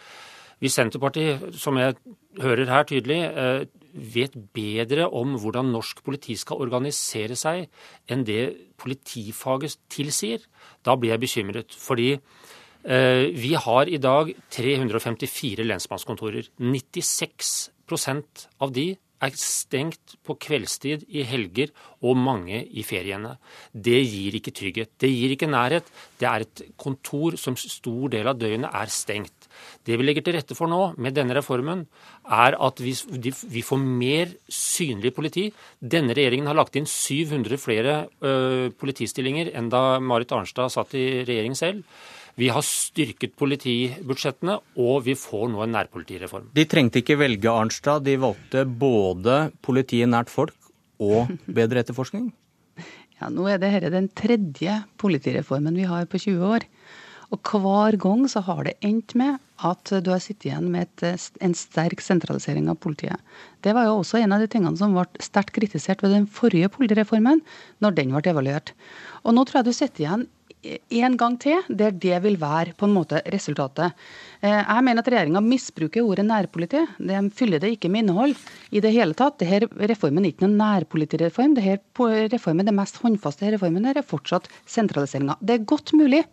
Hvis Senterpartiet, som jeg hører her tydelig, eh, vet bedre om hvordan norsk politi skal organisere seg enn det politifaget tilsier, da blir jeg bekymret. Fordi eh, vi har i dag 354 lensmannskontorer. 96 av de er stengt på kveldstid, i helger og mange i feriene. Det gir ikke trygghet. Det gir ikke nærhet. Det er et kontor som stor del av døgnet er stengt. Det vi legger til rette for nå med denne reformen, er at vi, vi får mer synlig politi. Denne regjeringen har lagt inn 700 flere ø, politistillinger enn da Marit Arnstad satt i regjering selv. Vi har styrket politibudsjettene, og vi får nå en nærpolitireform. De trengte ikke velge Arnstad, de valgte både politiet nært folk og bedre etterforskning? Ja, Nå er dette den tredje politireformen vi har på 20 år. Og hver gang så har det endt med at du har sittet igjen med et, en sterk sentralisering av politiet. Det var jo også en av de tingene som ble sterkt kritisert ved den forrige politireformen, når den ble evaluert. Og nå tror jeg du sitter igjen en gang til der det vil være på en måte resultatet. Eh, jeg mener at regjeringa misbruker ordet nærpoliti. De fyller det ikke med innhold i det hele tatt. Dette reformen er ikke noen nærpolitireform. Dette reformen, Det mest håndfaste reformen er fortsatt sentraliseringa. Det er godt mulig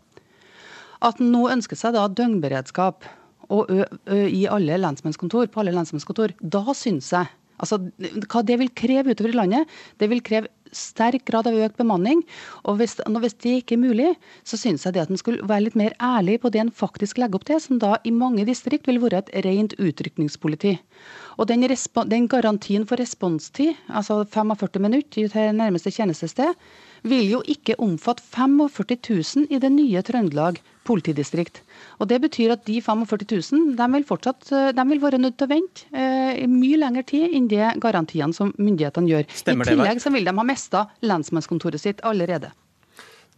at en nå ønsker seg da døgnberedskap i alle lensmannskontor, på alle lensmannskontor. Da syns jeg Altså, hva det vil kreve utover i landet, det vil kreve sterk grad av økt bemanning. Og hvis, hvis det ikke er mulig, så syns jeg det at en skulle være litt mer ærlig på det en faktisk legger opp til, som da i mange distrikt vil være et rent utrykningspoliti. Og den, den, garantien for responstid, altså 45 minutter til nærmeste tjenestested, vil jo ikke omfatte 45 000 i det nye Trøndelag politidistrikt. Og Det betyr at de 45 000 de vil, fortsatt, de vil være nødt til å vente eh, mye lengre tid enn det garantiene som myndighetene gjør. Stemmer I tillegg så vil de ha mista lensmannskontoret sitt allerede.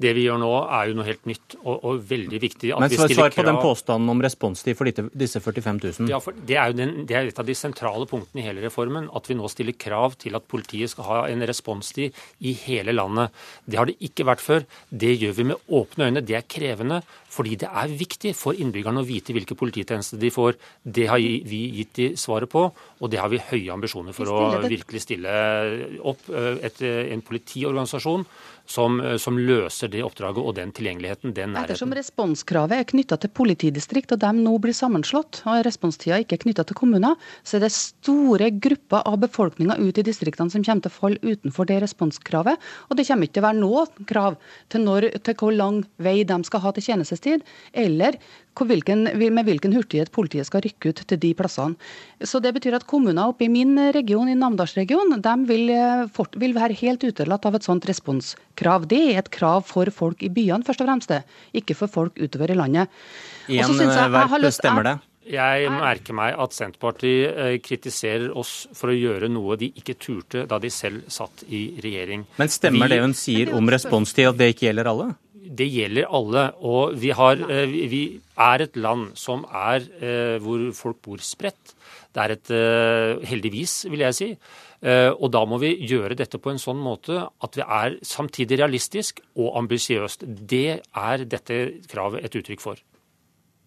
Det vi gjør nå, er jo noe helt nytt og, og veldig viktig. Men svar, svar på den påstanden om responstid for disse 45 000. Ja, for det, er jo den, det er et av de sentrale punktene i hele reformen. At vi nå stiller krav til at politiet skal ha en responstid i hele landet. Det har det ikke vært før. Det gjør vi med åpne øyne. Det er krevende. Fordi det er viktig for innbyggerne å vite hvilke polititjenester de får. Det har vi gitt de svaret på, og det har vi høye ambisjoner for å virkelig stille opp eh, et, en politiorganisasjon som, eh, som, løser det oppdraget og den tilgjengeligheten, den nærheten. Ettersom responskravet er knytta til politidistrikt, og de nå blir sammenslått, og responstida ikke er knytta til kommuner, så er det store grupper av befolkninga ute i distriktene som kommer til å falle utenfor det responskravet. Og det kommer ikke til å være noe krav til, når, til hvor lang vei de skal ha til tjenestestid, eller hvilken, med hvilken hurtighet politiet skal rykke ut til de plassene. Så Det betyr at kommuner oppe i min region, i Namdalsregionen, de vil, eh, fort, vil være helt utelatt av et sånt responskrav. Det er et krav for folk i byene, først og fremst, ikke for folk utover i landet. Én verp stemmer det? Jeg merker meg at Senterpartiet eh, kritiserer oss for å gjøre noe de ikke turte da de selv satt i regjering. Men stemmer vi, det hun sier om responstid, at det ikke gjelder alle? Det gjelder alle. Og vi, har, eh, vi er et land som er eh, hvor folk bor spredt. Det er et eh, Heldigvis, vil jeg si. Og da må vi gjøre dette på en sånn måte at vi er samtidig realistisk og ambisiøst. Det er dette kravet et uttrykk for.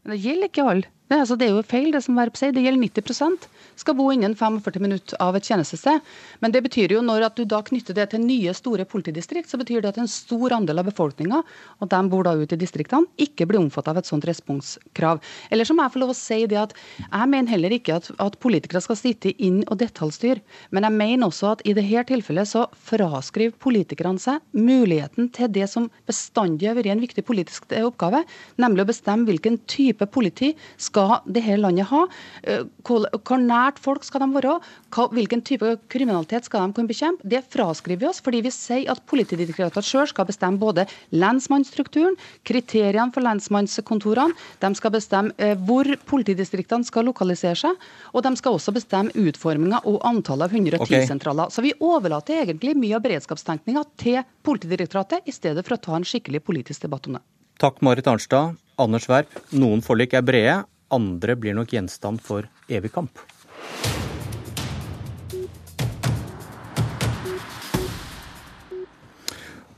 Men Det gjelder ikke alle. Det, altså, det, er jo feil, det som Verp sier. Det gjelder 90% skal bo innen 45 minutter av et tjenestested. Men det betyr jo når at du da knytter det til nye, store politidistrikt, så betyr det at en stor andel av befolkninga, og de bor da ute i distriktene, ikke blir omfattet av et sånt responskrav. Eller så må jeg få lov å si det at jeg mener heller ikke at, at politikere skal sitte inn og detaljstyre, men jeg mener også at i dette tilfellet så fraskriver politikerne seg muligheten til det som bestandig har vært en viktig politisk oppgave, nemlig å bestemme hvilken type politi skal skal dette landet ha? Eh, hvor nært folk skal de være? Hvilken type kriminalitet skal de kunne bekjempe? Det fraskriver vi oss, fordi vi sier at Politidirektoratet sjøl skal bestemme både lensmannsstrukturen, kriteriene for lensmannskontorene, de skal bestemme eh, hvor politidistriktene skal lokalisere seg, og de skal også bestemme utforminga og antallet av 110-sentraler. Okay. Så vi overlater egentlig mye av beredskapstenkninga til Politidirektoratet, i stedet for å ta en skikkelig politisk debatt om det. Takk, Marit Arnstad. Anders Werp, noen forlik er brede, andre blir nok gjenstand for evig kamp.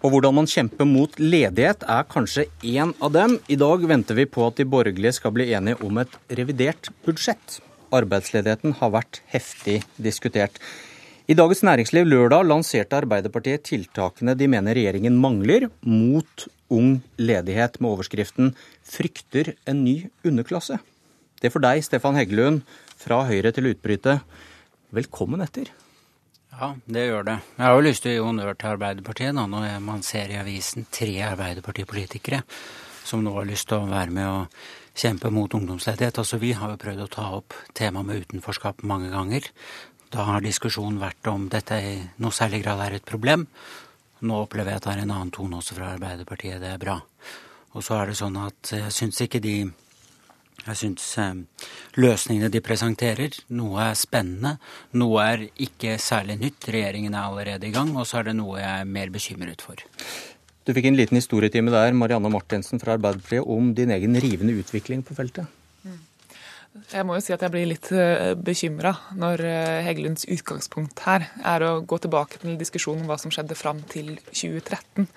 Og hvordan man kjemper mot ledighet er kanskje én av dem. I dag venter vi på at de borgerlige skal bli enige om et revidert budsjett. Arbeidsledigheten har vært heftig diskutert. I Dagens Næringsliv lørdag lanserte Arbeiderpartiet tiltakene de mener regjeringen mangler mot ung ledighet, med overskriften 'Frykter en ny underklasse'. Det er for deg, Stefan Heggelund, fra Høyre til utbrytet. Velkommen etter. Ja, det gjør det. Jeg har jo lyst til å gi honnør til Arbeiderpartiet da, når man ser i avisen tre Arbeiderpartipolitikere som nå har lyst til å være med og kjempe mot ungdomsledighet. Altså Vi har jo prøvd å ta opp temaet med utenforskap mange ganger. Da har diskusjonen vært om dette i noe særlig grad er et problem. Nå opplever jeg at det er en annen tone også fra Arbeiderpartiet. Det er bra. Og så er det sånn at jeg syns ikke de jeg syns eh, løsningene de presenterer, noe er spennende, noe er ikke særlig nytt. Regjeringen er allerede i gang, og så er det noe jeg er mer bekymret for. Du fikk en liten historietime der, Marianne Martinsen fra Arbeiderpartiet, om din egen rivende utvikling på feltet. Jeg må jo si at jeg blir litt eh, bekymra når eh, Heggelunds utgangspunkt her er å gå tilbake til diskusjonen om hva som skjedde fram til 2013.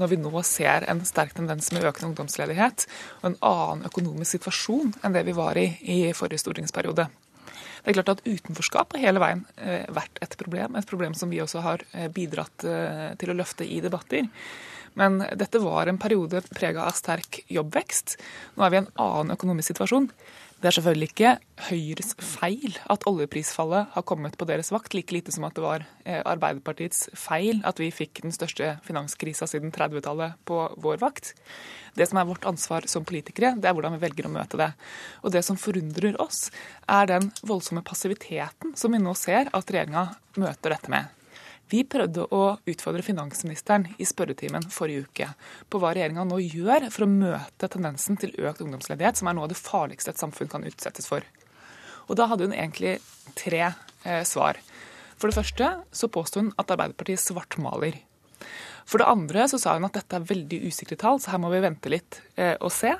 Når vi nå ser en sterk tendens med økende ungdomsledighet og en annen økonomisk situasjon enn det vi var i i forrige stortingsperiode. Det er klart at Utenforskap har hele veien eh, vært et problem, et problem som vi også har bidratt til å løfte i debatter. Men dette var en periode prega av sterk jobbvekst. Nå er vi i en annen økonomisk situasjon. Det er selvfølgelig ikke Høyres feil at oljeprisfallet har kommet på deres vakt, like lite som at det var eh, Arbeiderpartiets feil at vi fikk den største finanskrisa siden 30-tallet på vår vakt. Det som er vårt ansvar som politikere, det er hvordan vi velger å møte det. Og det som forundrer oss, er den voldsomme passiviteten som vi nå ser at regjeringa møter dette med. Vi prøvde å utfordre finansministeren i spørretimen forrige uke på hva regjeringa nå gjør for å møte tendensen til økt ungdomsledighet, som er noe av det farligste et samfunn kan utsettes for. Og Da hadde hun egentlig tre eh, svar. For det første så påsto hun at Arbeiderpartiet svartmaler. For det andre så sa hun at dette er veldig usikre tall, så her må vi vente litt eh, og se.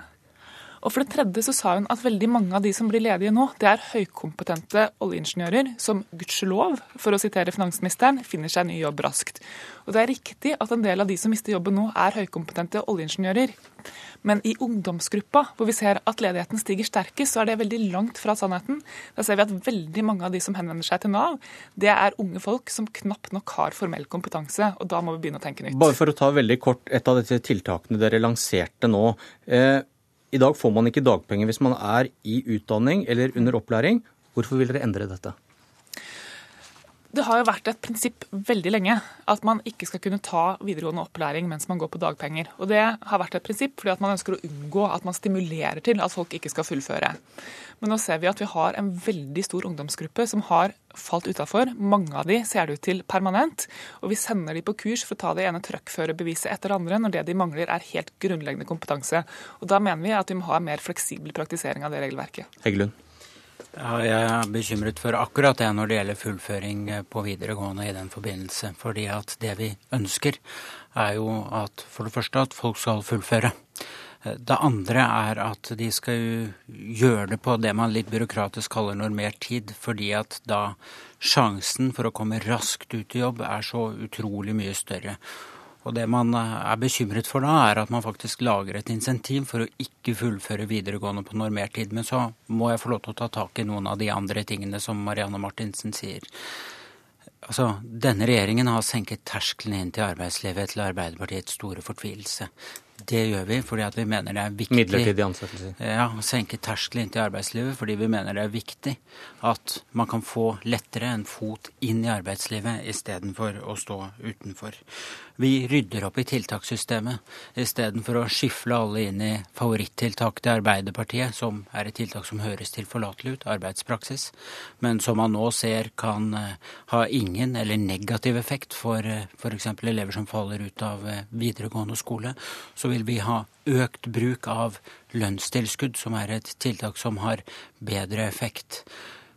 Og for det tredje så sa hun at veldig mange av de som blir ledige nå, det er høykompetente oljeingeniører som gudskjelov, for å sitere finansministeren, finner seg ny jobb raskt. Og det er riktig at en del av de som mister jobben nå, er høykompetente oljeingeniører. Men i ungdomsgruppa, hvor vi ser at ledigheten stiger sterkest, så er det veldig langt fra sannheten. Da ser vi at veldig mange av de som henvender seg til Nav, det er unge folk som knapt nok har formell kompetanse. Og da må vi begynne å tenke nytt. Bare for å ta veldig kort et av disse tiltakene dere lanserte nå. Eh, i dag får man ikke dagpenger hvis man er i utdanning eller under opplæring. Hvorfor vil dere endre dette? Det har jo vært et prinsipp veldig lenge at man ikke skal kunne ta videregående opplæring mens man går på dagpenger. Og Det har vært et prinsipp fordi at man ønsker å unngå at man stimulerer til at folk ikke skal fullføre. Men nå ser vi at vi har en veldig stor ungdomsgruppe som har falt utafor. Mange av de ser det ut til permanent. Og vi sender de på kurs for å ta det ene truckførerbeviset etter det andre, når det de mangler er helt grunnleggende kompetanse. Og Da mener vi at vi må ha en mer fleksibel praktisering av det regelverket. Heggelund. Ja, jeg er bekymret for akkurat det når det gjelder fullføring eh, på videregående i den forbindelse. Fordi at det vi ønsker, er jo at for det første at folk skal fullføre. Eh, det andre er at de skal gjøre det på det man litt byråkratisk kaller normert tid. Fordi at da sjansen for å komme raskt ut i jobb er så utrolig mye større. Og det man eh, er bekymret for da, er at man faktisk lager et insentiv for å ikke fullføre videregående på normert tid. Men så må jeg få lov til å ta tak i noen av de andre tingene som Marianne Martinsen sier. Altså, Denne regjeringen har senket terskelen inn til arbeidslivet til Arbeiderpartiets store fortvilelse. Det gjør vi fordi vi mener det er viktig Midlertidige ansettelser. Ja, senke terskelen inn til arbeidslivet fordi vi mener det er viktig at man kan få lettere en fot inn i arbeidslivet istedenfor å stå utenfor. Vi rydder opp i tiltakssystemet istedenfor å skifle alle inn i favorittiltak til Arbeiderpartiet, som er et tiltak som høres tilforlatelig ut, arbeidspraksis, men som man nå ser kan eh, ha ingen eller negativ effekt for uh, f.eks. elever som faller ut av eh, videregående skole. Så vil vi ha økt bruk av lønnstilskudd, som er et tiltak som har bedre effekt.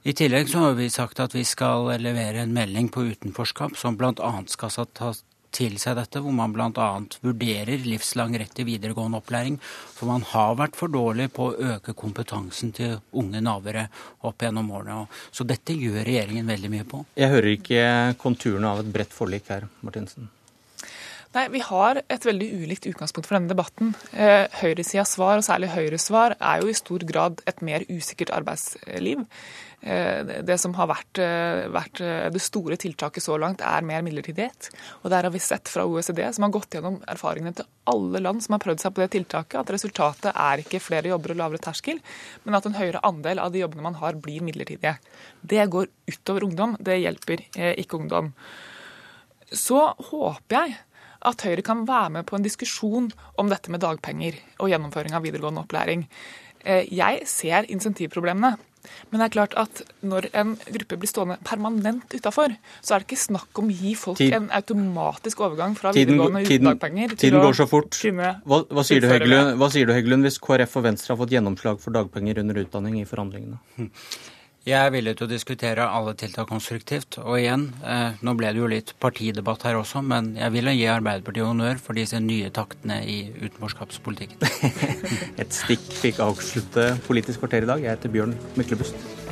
I tillegg så har vi sagt at vi skal levere en melding på utenforskap som bl.a. skal ta til seg dette, hvor man bl.a. vurderer livslang rett til videregående opplæring. For man har vært for dårlig på å øke kompetansen til unge navere opp gjennom årene. Så dette gjør regjeringen veldig mye på. Jeg hører ikke konturene av et bredt forlik her, Martinsen. Nei, Vi har et veldig ulikt utgangspunkt for denne debatten. Eh, Høyresidas svar, og særlig Høyres svar, er jo i stor grad et mer usikkert arbeidsliv. Eh, det som har vært, eh, vært, det store tiltaket så langt, er mer midlertidighet. Og der har vi sett fra OECD, som har gått gjennom erfaringene til alle land som har prøvd seg på det tiltaket, at resultatet er ikke flere jobber og lavere terskel, men at en høyere andel av de jobbene man har, blir midlertidige. Det går utover ungdom. Det hjelper ikke ungdom. Så håper jeg at Høyre kan være med på en diskusjon om dette med dagpenger og gjennomføring av videregående opplæring. Eh, jeg ser insentivproblemene. Men det er klart at når en gruppe blir stående permanent utafor, så er det ikke snakk om å gi folk Tid. en automatisk overgang fra tiden, videregående uten dagpenger til tiden går så fort. Hva, hva, sier Heggelund, hva, sier du, Heggelund, hvis KrF og Venstre har fått gjennomslag for dagpenger under utdanning i forhandlingene? Jeg er villig til å diskutere alle tiltak konstruktivt. Og igjen, eh, nå ble det jo litt partidebatt her også, men jeg vil gi Arbeiderpartiet honnør for disse nye taktene i utenforskapspolitikken. Et stikk fikk avslutte Politisk kvarter i dag. Jeg heter Bjørn Myklebust.